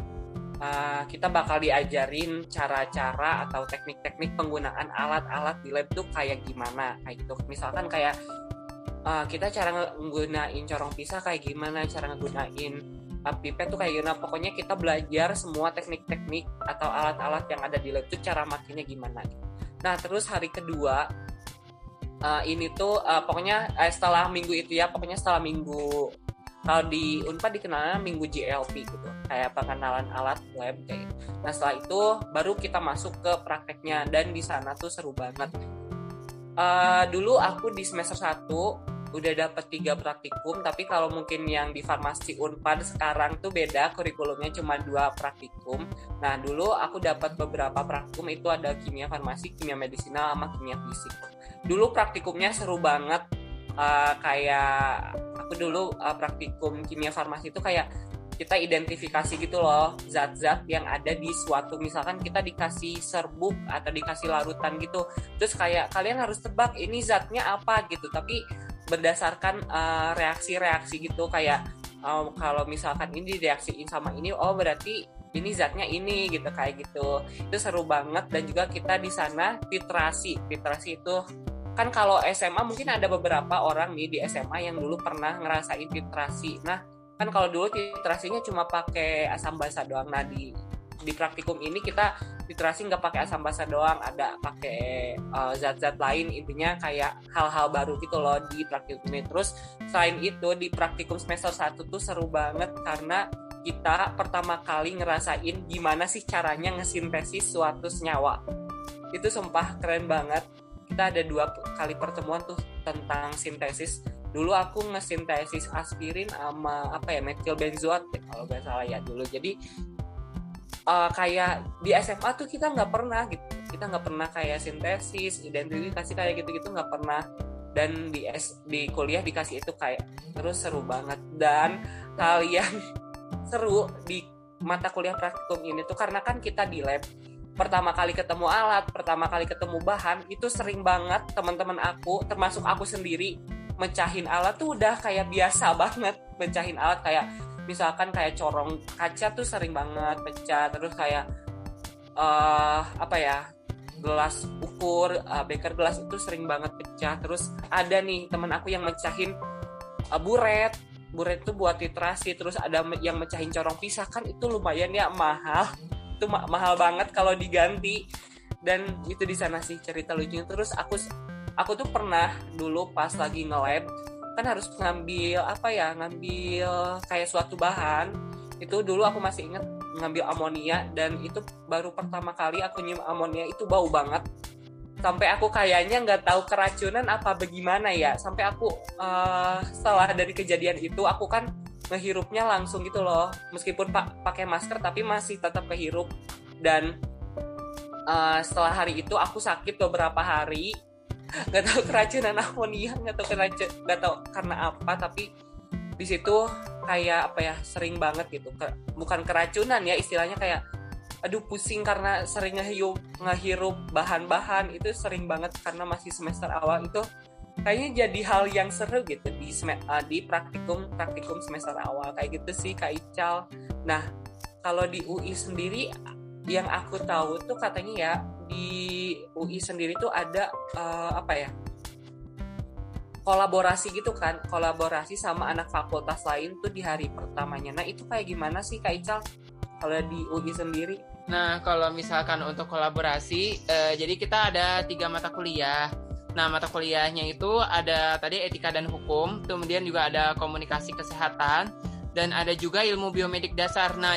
uh, kita bakal diajarin cara-cara atau teknik-teknik penggunaan alat-alat di lab tuh kayak gimana kayak gitu. Misalkan kayak uh, kita cara nggunain corong pisah kayak gimana cara nggunain pipet tuh kayak gimana pokoknya kita belajar semua teknik-teknik atau alat-alat yang ada di lab tuh cara makinnya gimana nah terus hari kedua uh, ini tuh uh, pokoknya uh, setelah minggu itu ya pokoknya setelah minggu kalau di Unpad dikenalnya minggu GLP gitu kayak pengenalan alat lab kayak gitu. Nah setelah itu baru kita masuk ke prakteknya dan di sana tuh seru banget. Uh, dulu aku di semester 1 udah dapat tiga praktikum tapi kalau mungkin yang di farmasi Unpad sekarang tuh beda kurikulumnya cuma dua praktikum. Nah dulu aku dapat beberapa praktikum itu ada kimia farmasi, kimia medisinal sama kimia fisik. Dulu praktikumnya seru banget. Uh, kayak aku dulu uh, praktikum kimia farmasi itu kayak kita identifikasi gitu loh zat-zat yang ada di suatu. Misalkan kita dikasih serbuk atau dikasih larutan gitu. Terus kayak kalian harus tebak ini zatnya apa? gitu. Tapi berdasarkan uh, reaksi-reaksi gitu kayak um, kalau misalkan ini direaksiin sama ini oh berarti ini zatnya ini gitu kayak gitu itu seru banget dan juga kita di sana titrasi titrasi itu kan kalau SMA mungkin ada beberapa orang nih di SMA yang dulu pernah ngerasain titrasi. Nah, kan kalau dulu titrasinya cuma pakai asam basa doang. Nah, di di praktikum ini kita titrasi nggak pakai asam basa doang, ada pakai uh, zat-zat lain. Intinya kayak hal-hal baru gitu loh di praktikum ini. Terus selain itu di praktikum semester 1 tuh seru banget karena kita pertama kali ngerasain gimana sih caranya ngesintesis suatu senyawa. Itu sumpah keren banget kita ada dua kali pertemuan tuh tentang sintesis dulu aku ngesintesis aspirin sama apa ya metil benzoat kalau nggak salah ya dulu jadi uh, kayak di SMA tuh kita nggak pernah gitu. Kita nggak pernah kayak sintesis identifikasi kayak gitu gitu nggak pernah. Dan di S, di kuliah dikasih itu kayak terus seru banget. Dan kalian seru di mata kuliah praktikum ini tuh karena kan kita di lab. Pertama kali ketemu alat, pertama kali ketemu bahan, itu sering banget teman-teman aku, termasuk aku sendiri, mecahin alat tuh udah kayak biasa banget. Mecahin alat kayak misalkan kayak corong kaca tuh sering banget pecah terus kayak uh, apa ya gelas ukur uh, beker gelas itu sering banget pecah. Terus ada nih teman aku yang mecahin uh, buret. Buret itu buat titrasi terus ada yang mecahin corong pisah. Kan itu lumayan ya mahal. Itu ma mahal banget kalau diganti. Dan itu di sana sih cerita lucunya. Terus aku aku tuh pernah dulu pas lagi nge-lab kan harus ngambil apa ya ngambil kayak suatu bahan. Itu dulu aku masih inget ngambil amonia dan itu baru pertama kali aku nyium amonia itu bau banget. Sampai aku kayaknya nggak tahu keracunan apa bagaimana ya. Sampai aku uh, setelah dari kejadian itu aku kan ngehirupnya langsung gitu loh. Meskipun pak pakai masker tapi masih tetap kehirup. Dan uh, setelah hari itu aku sakit beberapa hari nggak tahu keracunan amonia nggak tahu keracun nggak tahu karena apa tapi di situ kayak apa ya sering banget gitu. Ke, bukan keracunan ya istilahnya kayak aduh pusing karena sering ngehirup ngehirup bahan-bahan. Itu sering banget karena masih semester awal. Itu kayaknya jadi hal yang seru gitu di uh, di praktikum praktikum semester awal. Kayak gitu sih kak Ical. Nah kalau di UI sendiri yang aku tahu tuh katanya ya di UI sendiri tuh ada uh, apa ya kolaborasi gitu kan kolaborasi sama anak fakultas lain tuh di hari pertamanya. Nah itu kayak gimana sih kak Ical kalau di UI sendiri? Nah kalau misalkan untuk kolaborasi uh, jadi kita ada tiga mata kuliah. Nah, mata kuliahnya itu ada tadi etika dan hukum, kemudian juga ada komunikasi kesehatan, dan ada juga ilmu biomedik dasar. Nah,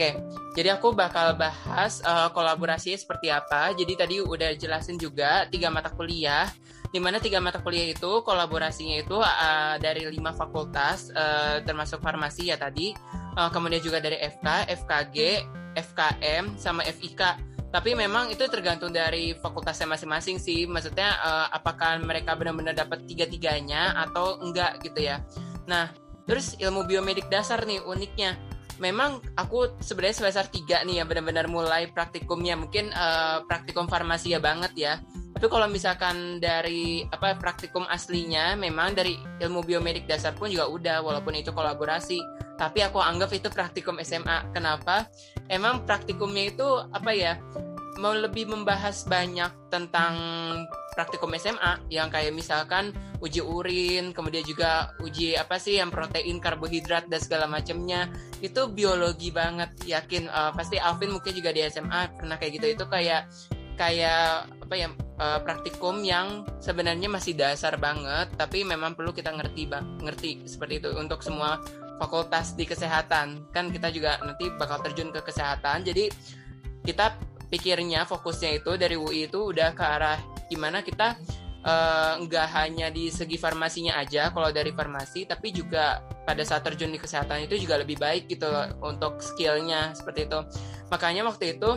Oke, jadi aku bakal bahas uh, kolaborasi seperti apa. Jadi tadi udah jelasin juga tiga mata kuliah di mana tiga mata kuliah itu kolaborasinya itu uh, dari lima fakultas uh, termasuk farmasi ya tadi uh, kemudian juga dari FK, FKG, FKM sama FIK tapi memang itu tergantung dari fakultasnya masing-masing sih. Maksudnya uh, apakah mereka benar-benar dapat tiga-tiganya atau enggak gitu ya. Nah terus ilmu biomedik dasar nih uniknya memang aku sebenarnya semester 3 nih ya benar-benar mulai praktikumnya mungkin uh, praktikum farmasi ya banget ya tapi kalau misalkan dari apa praktikum aslinya memang dari ilmu biomedik dasar pun juga udah walaupun itu kolaborasi. Tapi aku anggap itu praktikum SMA. Kenapa? Emang praktikumnya itu apa ya? Mau lebih membahas banyak tentang praktikum SMA yang kayak misalkan uji urin, kemudian juga uji apa sih yang protein, karbohidrat dan segala macamnya. Itu biologi banget. Yakin uh, pasti Alvin mungkin juga di SMA pernah kayak gitu. Itu kayak kayak apa ya uh, praktikum yang sebenarnya masih dasar banget tapi memang perlu kita ngerti bang ngerti seperti itu untuk semua fakultas di kesehatan kan kita juga nanti bakal terjun ke kesehatan jadi kita pikirnya fokusnya itu dari UI itu udah ke arah gimana kita uh, nggak hanya di segi farmasinya aja kalau dari farmasi tapi juga pada saat terjun di kesehatan itu juga lebih baik gitu untuk skillnya seperti itu. Makanya waktu itu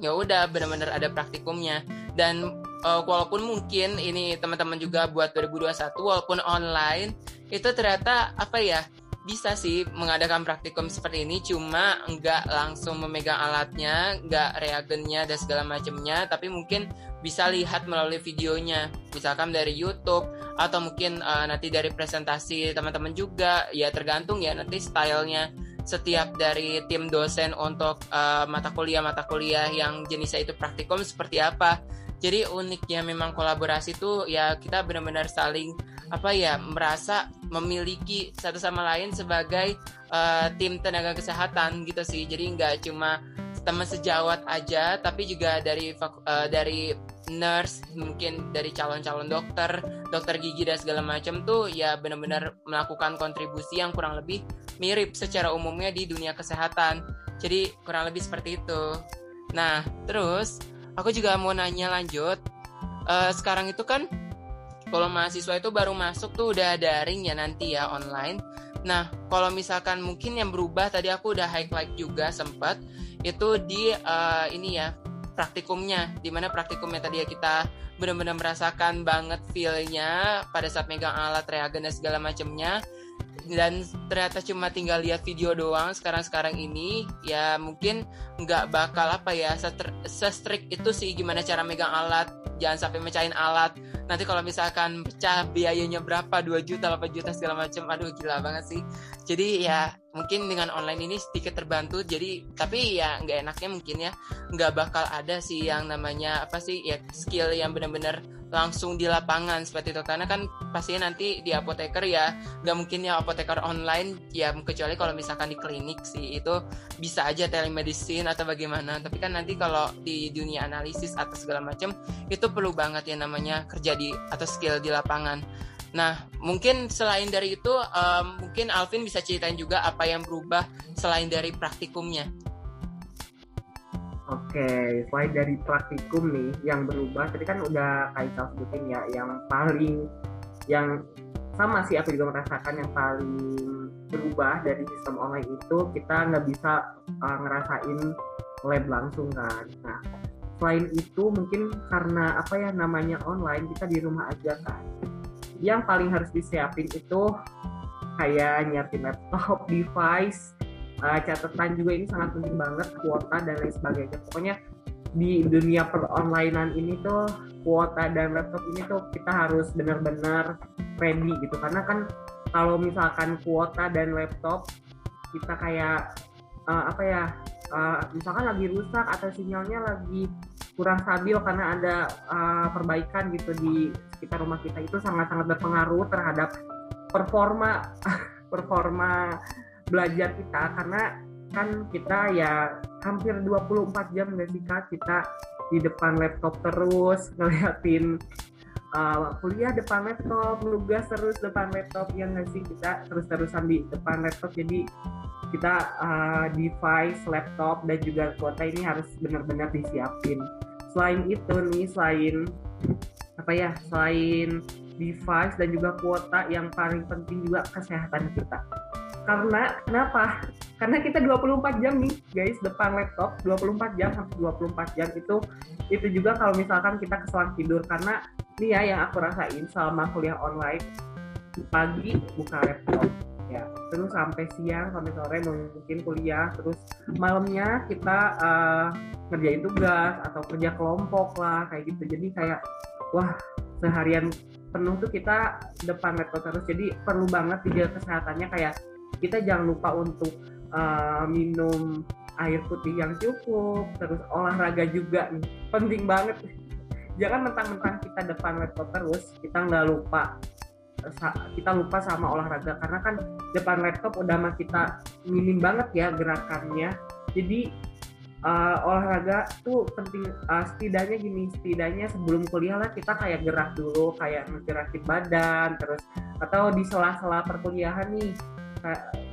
ya udah benar-benar ada praktikumnya. Dan uh, walaupun mungkin ini teman-teman juga buat 2021 walaupun online itu ternyata apa ya bisa sih mengadakan praktikum seperti ini cuma nggak langsung memegang alatnya nggak reagennya dan segala macamnya tapi mungkin bisa lihat melalui videonya. Misalkan dari YouTube atau mungkin uh, nanti dari presentasi teman-teman juga. Ya tergantung ya nanti stylenya. Setiap dari tim dosen untuk uh, mata kuliah-mata kuliah yang jenisnya itu praktikum seperti apa. Jadi uniknya memang kolaborasi itu ya kita benar-benar saling apa ya merasa memiliki satu sama lain sebagai uh, tim tenaga kesehatan gitu sih. Jadi nggak cuma teman sejawat aja, tapi juga dari uh, dari nurse mungkin dari calon-calon dokter dokter gigi dan segala macam tuh ya benar-benar melakukan kontribusi yang kurang lebih mirip secara umumnya di dunia kesehatan jadi kurang lebih seperti itu nah terus aku juga mau nanya lanjut. Uh, sekarang itu kan kalau mahasiswa itu baru masuk tuh udah daring ya nanti ya online. Nah kalau misalkan mungkin yang berubah tadi aku udah highlight juga sempat itu di uh, ini ya praktikumnya. Di mana praktikumnya tadi ya kita benar-benar merasakan banget feelnya pada saat megang alat reagen dan segala macamnya dan ternyata cuma tinggal lihat video doang sekarang-sekarang ini. Ya mungkin nggak bakal apa ya se-strict itu sih gimana cara megang alat. Jangan sampai mecahin alat nanti kalau misalkan pecah biayanya berapa 2 juta 8 juta segala macam aduh gila banget sih. Jadi ya mungkin dengan online ini sedikit terbantu. Jadi tapi ya nggak enaknya mungkin ya nggak bakal ada sih yang namanya apa sih ya skill yang benar-benar langsung di lapangan seperti itu. Karena kan pastinya nanti di apoteker ya nggak mungkin ya apoteker online ya kecuali kalau misalkan di klinik sih itu bisa aja telemedicine atau bagaimana. Tapi kan nanti kalau di dunia analisis atau segala macam itu perlu banget ya namanya kerja di atau skill di lapangan Nah, mungkin selain dari itu, um, mungkin Alvin bisa ceritain juga apa yang berubah selain dari praktikumnya. Oke, selain dari praktikum nih yang berubah, tadi kan udah Kaisal sebutin ya, yang paling yang sama sih aku juga merasakan yang paling berubah dari sistem online itu kita nggak bisa uh, ngerasain lab langsung kan. Nah, selain itu mungkin karena apa ya namanya online kita di rumah aja kan. Yang paling harus disiapin itu kayak nyiapin laptop, device, uh, catatan juga ini sangat penting banget kuota dan lain sebagainya pokoknya di dunia peronlinean ini tuh kuota dan laptop ini tuh kita harus benar-benar ready gitu karena kan kalau misalkan kuota dan laptop kita kayak uh, apa ya uh, misalkan lagi rusak atau sinyalnya lagi kurang stabil karena ada uh, perbaikan gitu di sekitar rumah kita. Itu sangat-sangat berpengaruh terhadap performa performa belajar kita. Karena kan kita ya hampir 24 jam kak? Kita di depan laptop terus ngeliatin uh, kuliah depan laptop nugas terus depan laptop yang nggak sih? Kita terus-terusan di depan laptop. Jadi kita uh, device laptop dan juga kuota ini harus benar-benar disiapin. Selain itu nih selain apa ya selain device dan juga kuota yang paling penting juga kesehatan kita. Karena kenapa? Karena kita 24 jam nih guys depan laptop 24 jam sampai 24 jam itu itu juga kalau misalkan kita keselang tidur. Karena ini ya yang aku rasain selama kuliah online pagi buka laptop ya terus sampai siang sampai sore mungkin kuliah. Terus malamnya kita uh, kerjain tugas atau kerja kelompok lah kayak gitu. Jadi kayak wah seharian penuh tuh kita depan laptop terus. Jadi perlu banget dijaga kesehatannya. Kayak kita jangan lupa untuk uh, minum air putih yang cukup. Terus olahraga juga nih penting banget. Jangan mentang-mentang kita depan laptop terus kita nggak lupa kita lupa sama olahraga. Karena kan depan laptop udah mah kita minim banget ya gerakannya. Jadi uh, olahraga tuh penting uh, setidaknya gini setidaknya sebelum kuliah lah kita kayak gerak dulu kayak ngegerakin badan terus atau di sela-sela perkuliahan nih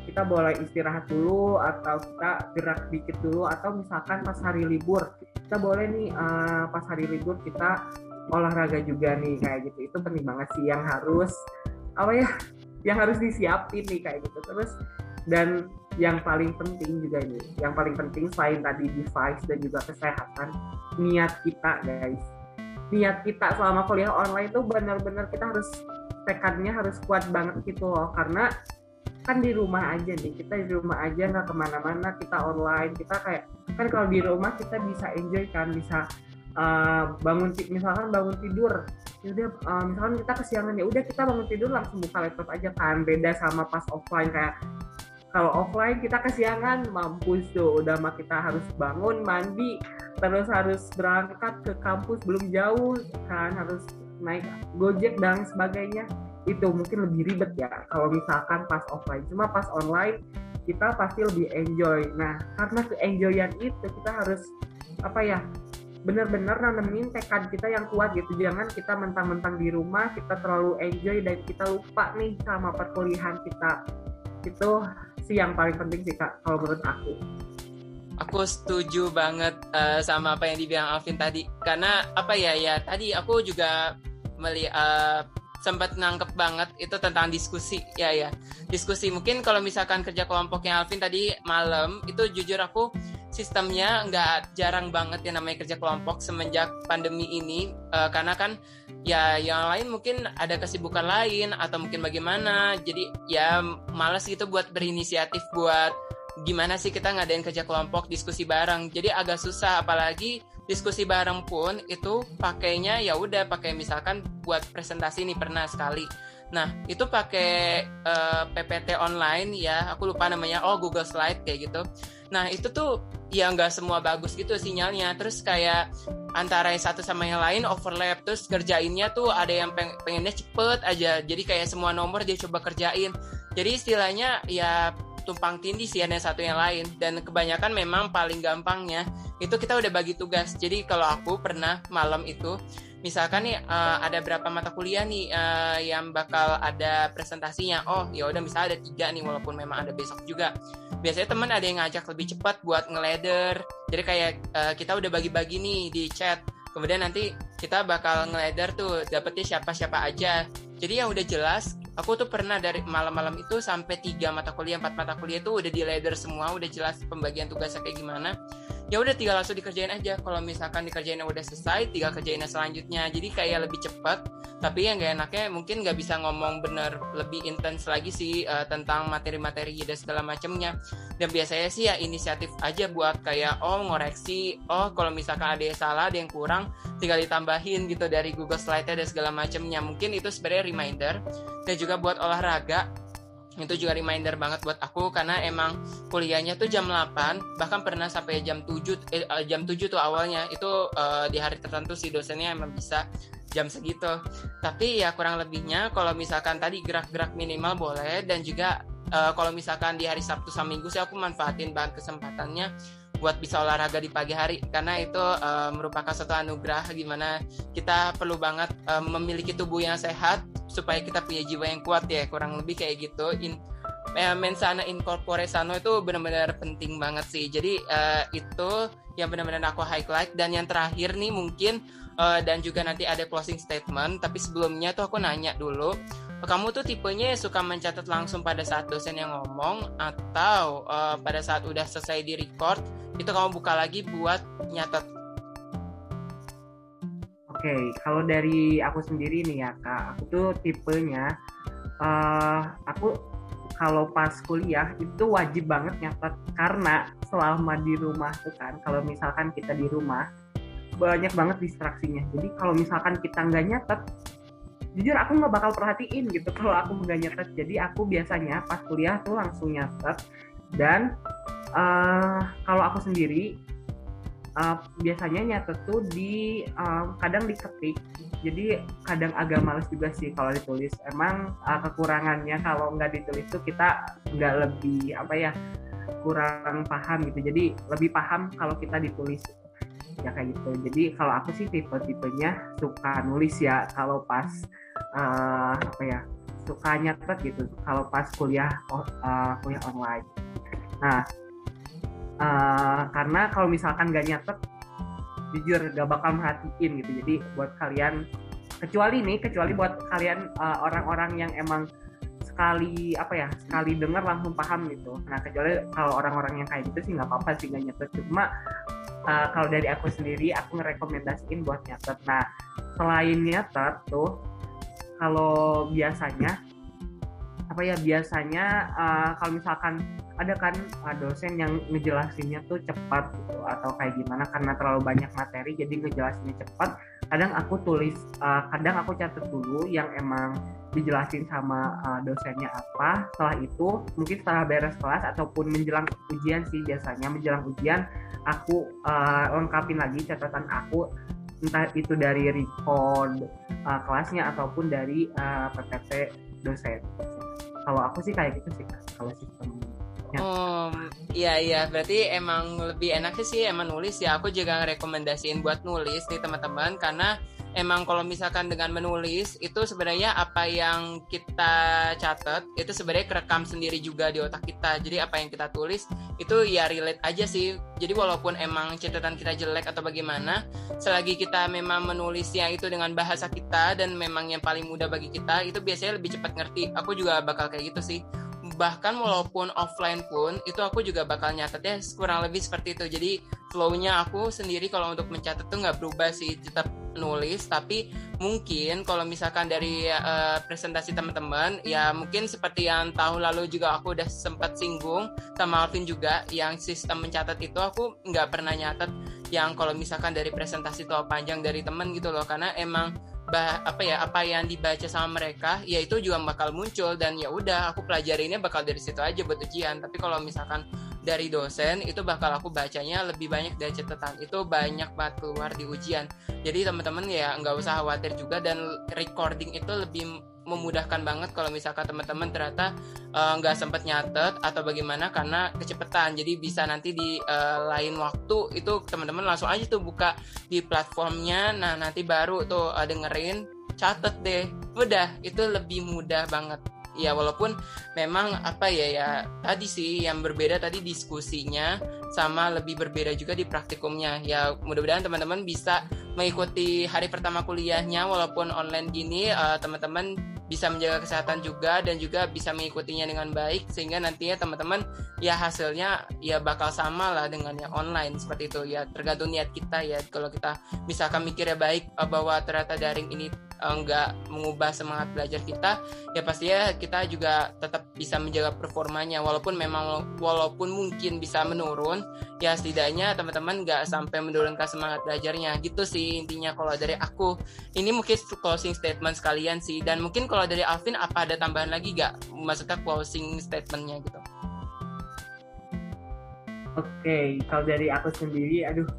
kita boleh istirahat dulu atau kita gerak dikit dulu. Atau misalkan pas hari libur kita boleh nih uh, pas hari libur kita olahraga juga nih kayak gitu. Itu penting banget sih yang harus apa ya yang harus disiapin nih kayak gitu. Terus dan yang paling penting juga ini yang paling penting selain tadi device dan juga kesehatan niat kita guys. Niat kita selama kuliah online tuh benar-benar kita harus tekadnya harus kuat banget gitu loh. Karena kan di rumah aja nih kita di rumah aja nggak ke mana-mana kita online kita kayak kan kalau di rumah kita bisa enjoy kan bisa uh, bangun misalkan bangun tidur udah uh, misalkan kita kesiangan ya udah kita bangun tidur langsung buka laptop aja kan beda sama pas offline kayak kalau offline kita kesiangan mampus tuh udah mah kita harus bangun mandi terus harus berangkat ke kampus belum jauh kan harus naik gojek dan sebagainya itu mungkin lebih ribet ya kalau misalkan pas offline. Cuma pas online kita pasti lebih enjoy. Nah karena keenjoyan itu kita harus apa ya benar-benar nanemin tekad kita yang kuat gitu. Jangan kita mentang-mentang di rumah kita terlalu enjoy dan kita lupa nih sama perkuliahan kita. Itu sih yang paling penting sih kak kalau menurut aku. Aku setuju banget uh, sama apa yang dibilang Alvin tadi. Karena apa ya ya tadi aku juga melihat uh, sempat nangkep banget itu tentang diskusi. Ya ya. Diskusi. Mungkin kalau misalkan kerja kelompoknya Alvin tadi malam itu jujur aku sistemnya nggak jarang banget ya namanya kerja kelompok semenjak pandemi ini. Uh, karena kan ya yang lain mungkin ada kesibukan lain atau mungkin bagaimana. Jadi ya malas gitu buat berinisiatif buat gimana sih kita ngadain kerja kelompok diskusi bareng. Jadi agak susah. Apalagi diskusi bareng pun itu pakainya ya udah pakai misalkan buat presentasi nih pernah sekali Nah, itu pakai uh, PPT online ya, aku lupa namanya, oh Google Slide kayak gitu. Nah, itu tuh ya nggak semua bagus gitu sinyalnya. Terus kayak antara yang satu sama yang lain overlap, terus kerjainnya tuh ada yang peng pengennya cepet aja. Jadi kayak semua nomor dia coba kerjain. Jadi istilahnya ya tumpang tindih sih yang satu yang lain. Dan kebanyakan memang paling gampangnya itu kita udah bagi tugas. Jadi kalau aku pernah malam itu misalkan nih uh, ada berapa mata kuliah nih uh, yang bakal ada presentasinya. Oh ya udah misalnya ada tiga nih walaupun memang ada besok juga. Biasanya teman ada yang ngajak lebih cepat buat ngeleder jadi kayak uh, kita udah bagi-bagi nih di chat. Kemudian nanti kita bakal ngeleder tuh dapetnya siapa siapa aja. Jadi yang udah jelas aku tuh pernah dari malam-malam itu sampai tiga mata kuliah empat mata kuliah itu udah di leader semua udah jelas pembagian tugasnya kayak gimana ya udah tinggal langsung dikerjain aja. Kalau misalkan dikerjain udah selesai tinggal kerjain selanjutnya. Jadi kayak lebih cepat tapi yang gak enaknya mungkin nggak bisa ngomong bener lebih intens lagi sih uh, tentang materi-materi dan segala macamnya dan biasanya sih ya inisiatif aja buat kayak oh ngoreksi oh kalau misalkan ada yang salah ada yang kurang tinggal ditambahin gitu dari Google Slide dan segala macamnya mungkin itu sebenarnya reminder. Dan juga buat olahraga itu juga reminder banget buat aku karena emang kuliahnya tuh jam 8 bahkan pernah sampai jam 7 eh, eh, jam 7 tuh awalnya. Itu uh, di hari tertentu si dosennya emang bisa jam segitu. Tapi ya kurang lebihnya kalau misalkan tadi gerak-gerak minimal boleh dan juga uh, kalau misalkan di hari Sabtu sama Minggu sih aku manfaatin banget kesempatannya buat bisa olahraga di pagi hari karena itu uh, merupakan satu anugerah gimana kita perlu banget uh, memiliki tubuh yang sehat supaya kita punya jiwa yang kuat ya kurang lebih kayak gitu. In eh, mensana incorpore sano itu benar-benar penting banget sih. Jadi uh, itu yang benar-benar aku highlight. Dan yang terakhir nih mungkin uh, dan juga nanti ada closing statement tapi sebelumnya tuh aku nanya dulu kamu tuh tipenya suka mencatat langsung pada saat dosen yang ngomong atau uh, pada saat udah selesai di record itu kamu buka lagi buat nyatet okay, kalau dari aku sendiri nih ya kak, aku tuh tipenya uh, aku kalau pas kuliah itu wajib banget nyatet karena selama di rumah tuh kan, kalau misalkan kita di rumah banyak banget distraksinya. Jadi kalau misalkan kita nggak nyatet, jujur aku nggak bakal perhatiin gitu kalau aku nggak nyatet. Jadi aku biasanya pas kuliah tuh langsung nyatet. Dan uh, kalau aku sendiri uh, biasanya nyatet tuh di uh, kadang diketik. Jadi kadang agak males juga sih kalau ditulis. Emang uh, kekurangannya kalau nggak ditulis tuh kita nggak lebih apa ya kurang paham gitu. Jadi lebih paham kalau kita ditulis. Ya kayak gitu. Jadi kalau aku sih tipe tipenya suka nulis ya. Kalau pas uh, apa ya suka nyatet gitu kalau pas kuliah uh, kuliah online. Nah uh, karena kalau misalkan gak nyatet jujur gak bakal merhatiin gitu. Jadi buat kalian kecuali nih kecuali buat kalian orang orang-orang yang emang sekali apa ya sekali dengar langsung paham gitu. Nah kecuali kalau orang-orang yang kayak gitu sih nggak apa-apa sih nggak nyatet cuma uh, kalau dari aku sendiri aku ngerekomendasiin buat nyatet nah selain nyatet tuh kalau biasanya apa ya biasanya uh, kalau misalkan ada kan uh, dosen yang ngejelasinnya tuh cepat gitu atau kayak gimana karena terlalu banyak materi jadi ngejelasinnya cepat kadang aku tulis uh, kadang aku catat dulu yang emang dijelasin sama uh, dosennya apa. Setelah itu mungkin setelah beres kelas ataupun menjelang ujian sih biasanya menjelang ujian aku uh, lengkapin lagi catatan aku entah itu dari record uh, kelasnya ataupun dari uh, PPT dosen. Kalau aku sih kayak gitu sih kalau sistem Oh, iya iya, berarti emang lebih enaknya sih emang nulis ya. Aku juga rekomendasiin buat nulis nih teman-teman. Karena emang kalau misalkan dengan menulis itu sebenarnya apa yang kita catat itu sebenarnya kerekam sendiri juga di otak kita. Jadi apa yang kita tulis itu ya relate aja sih. Jadi walaupun emang catatan kita jelek atau bagaimana, selagi kita memang menulisnya itu dengan bahasa kita dan memang yang paling mudah bagi kita, itu biasanya lebih cepat ngerti. Aku juga bakal kayak gitu sih bahkan walaupun offline pun itu aku juga bakal nyatet ya kurang lebih seperti itu jadi flownya aku sendiri kalau untuk mencatat tuh nggak berubah sih tetap nulis tapi mungkin kalau misalkan dari uh, presentasi teman-teman ya mungkin seperti yang tahun lalu juga aku udah sempat singgung sama Alvin juga yang sistem mencatat itu aku nggak pernah nyatet yang kalau misalkan dari presentasi itu panjang dari temen gitu loh. Karena emang bah, apa ya apa yang dibaca sama mereka ya itu juga bakal muncul dan ya udah aku pelajarinya bakal dari situ aja buat ujian. Tapi kalau misalkan dari dosen itu bakal aku bacanya lebih banyak dari catatan. Itu banyak banget keluar di ujian. Jadi teman-teman ya nggak usah khawatir juga dan recording itu lebih memudahkan banget kalau misalkan teman-teman ternyata nggak uh, sempat nyatet atau bagaimana karena kecepatan. Jadi bisa nanti di uh, lain waktu itu teman-teman langsung aja tuh buka di platformnya. Nah nanti baru tuh uh, dengerin catet deh. Udah itu lebih mudah banget ya walaupun memang apa ya ya tadi sih yang berbeda tadi diskusinya sama lebih berbeda juga di praktikumnya. Ya mudah-mudahan teman-teman bisa mengikuti hari pertama kuliahnya walaupun online gini uh, teman-teman bisa menjaga kesehatan juga dan juga bisa mengikutinya dengan baik sehingga nantinya teman-teman ya hasilnya ya bakal sama lah dengan yang online seperti itu. Ya tergantung niat kita ya. Kalau kita misalkan mikirnya baik uh, bahwa ternyata daring ini nggak mengubah semangat belajar kita ya pasti ya kita juga tetap bisa menjaga performanya. Walaupun memang walaupun mungkin bisa menurun ya setidaknya teman-teman nggak sampai menurunkan semangat belajarnya. Gitu sih intinya kalau dari aku. Ini mungkin closing statement sekalian sih. Dan mungkin kalau dari Alvin apa ada tambahan lagi nggak? Maksudnya closing statementnya gitu. Oke, okay, kalau dari aku sendiri, aduh,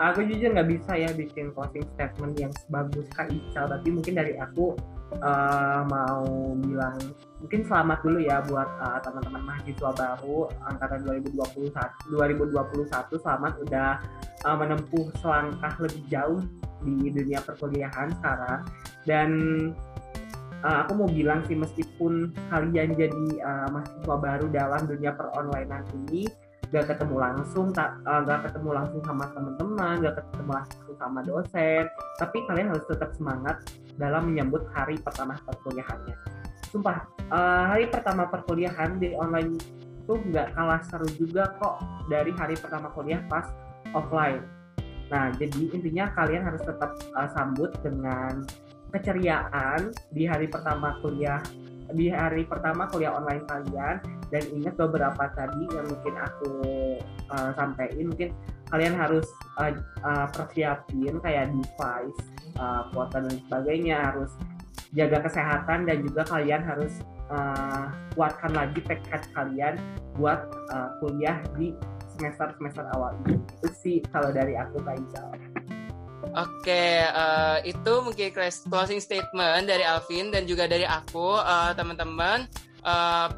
aku jujur nggak bisa ya bikin closing statement yang sebagus Kak Ical tapi mungkin dari aku uh, mau bilang mungkin selamat dulu ya buat uh, teman-teman mahasiswa baru angkatan 2021 2021 selamat udah uh, menempuh selangkah lebih jauh di dunia perkuliahan sekarang. Dan uh, aku mau bilang sih meskipun kalian jadi uh, mahasiswa baru dalam dunia peronlinean ini gak ketemu langsung tak uh, gak ketemu langsung sama teman-teman gak ketemu langsung sama dosen. Tapi kalian harus tetap semangat dalam menyambut hari pertama perkuliahannya. Sumpah uh, hari pertama perkuliahan di online itu nggak kalah seru juga kok dari hari pertama kuliah pas offline. Nah jadi intinya kalian harus tetap uh, sambut dengan keceriaan di hari pertama kuliah di hari pertama kuliah online kalian dan ingat beberapa tadi yang mungkin aku uh, sampaikan mungkin kalian harus uh, uh, persiapin kayak device uh, kuota dan sebagainya harus jaga kesehatan dan juga kalian harus uh, kuatkan lagi tekad kalian buat uh, kuliah di semester semester awal itu sih kalau dari aku Kak Ical. Oke, uh, itu mungkin closing statement dari Alvin dan juga dari aku, teman-teman. Uh,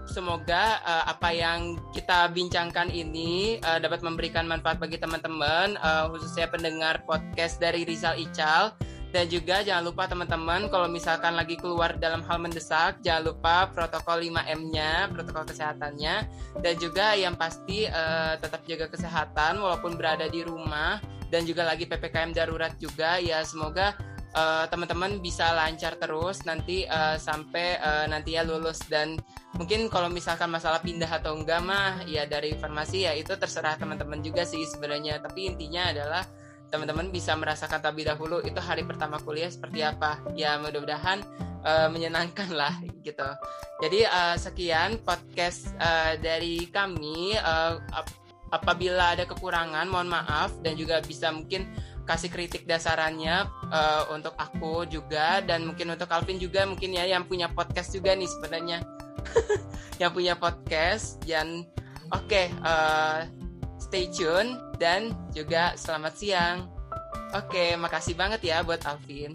semoga uh, apa yang kita bincangkan ini uh, dapat memberikan manfaat bagi teman-teman, uh, khususnya pendengar podcast dari Rizal Ical. Dan juga jangan lupa teman-teman kalau misalkan lagi keluar dalam hal mendesak, jangan lupa protokol 5M-nya, protokol kesehatannya. Dan juga yang pasti uh, tetap jaga kesehatan walaupun berada di rumah dan juga lagi PPKM darurat juga ya semoga uh, teman-teman bisa lancar terus nanti uh, sampai uh, nanti ya lulus. Dan mungkin kalau misalkan masalah pindah atau enggak mah ya dari informasi ya itu terserah teman-teman juga sih sebenarnya. Tapi intinya adalah teman-teman bisa merasakan terlebih dahulu itu hari pertama kuliah seperti apa. Ya mudah-mudahan uh, menyenangkan lah gitu. Jadi uh, sekian podcast uh, dari kami. Uh, apabila ada kekurangan mohon maaf. Dan juga bisa mungkin kasih kritik dasarannya uh, untuk aku juga dan mungkin untuk Calvin juga mungkin ya yang punya podcast juga nih sebenarnya. Yang punya podcast dan oke okay, uh, eh, stay tune dan juga selamat siang. Oke okay, makasih banget ya buat Alvin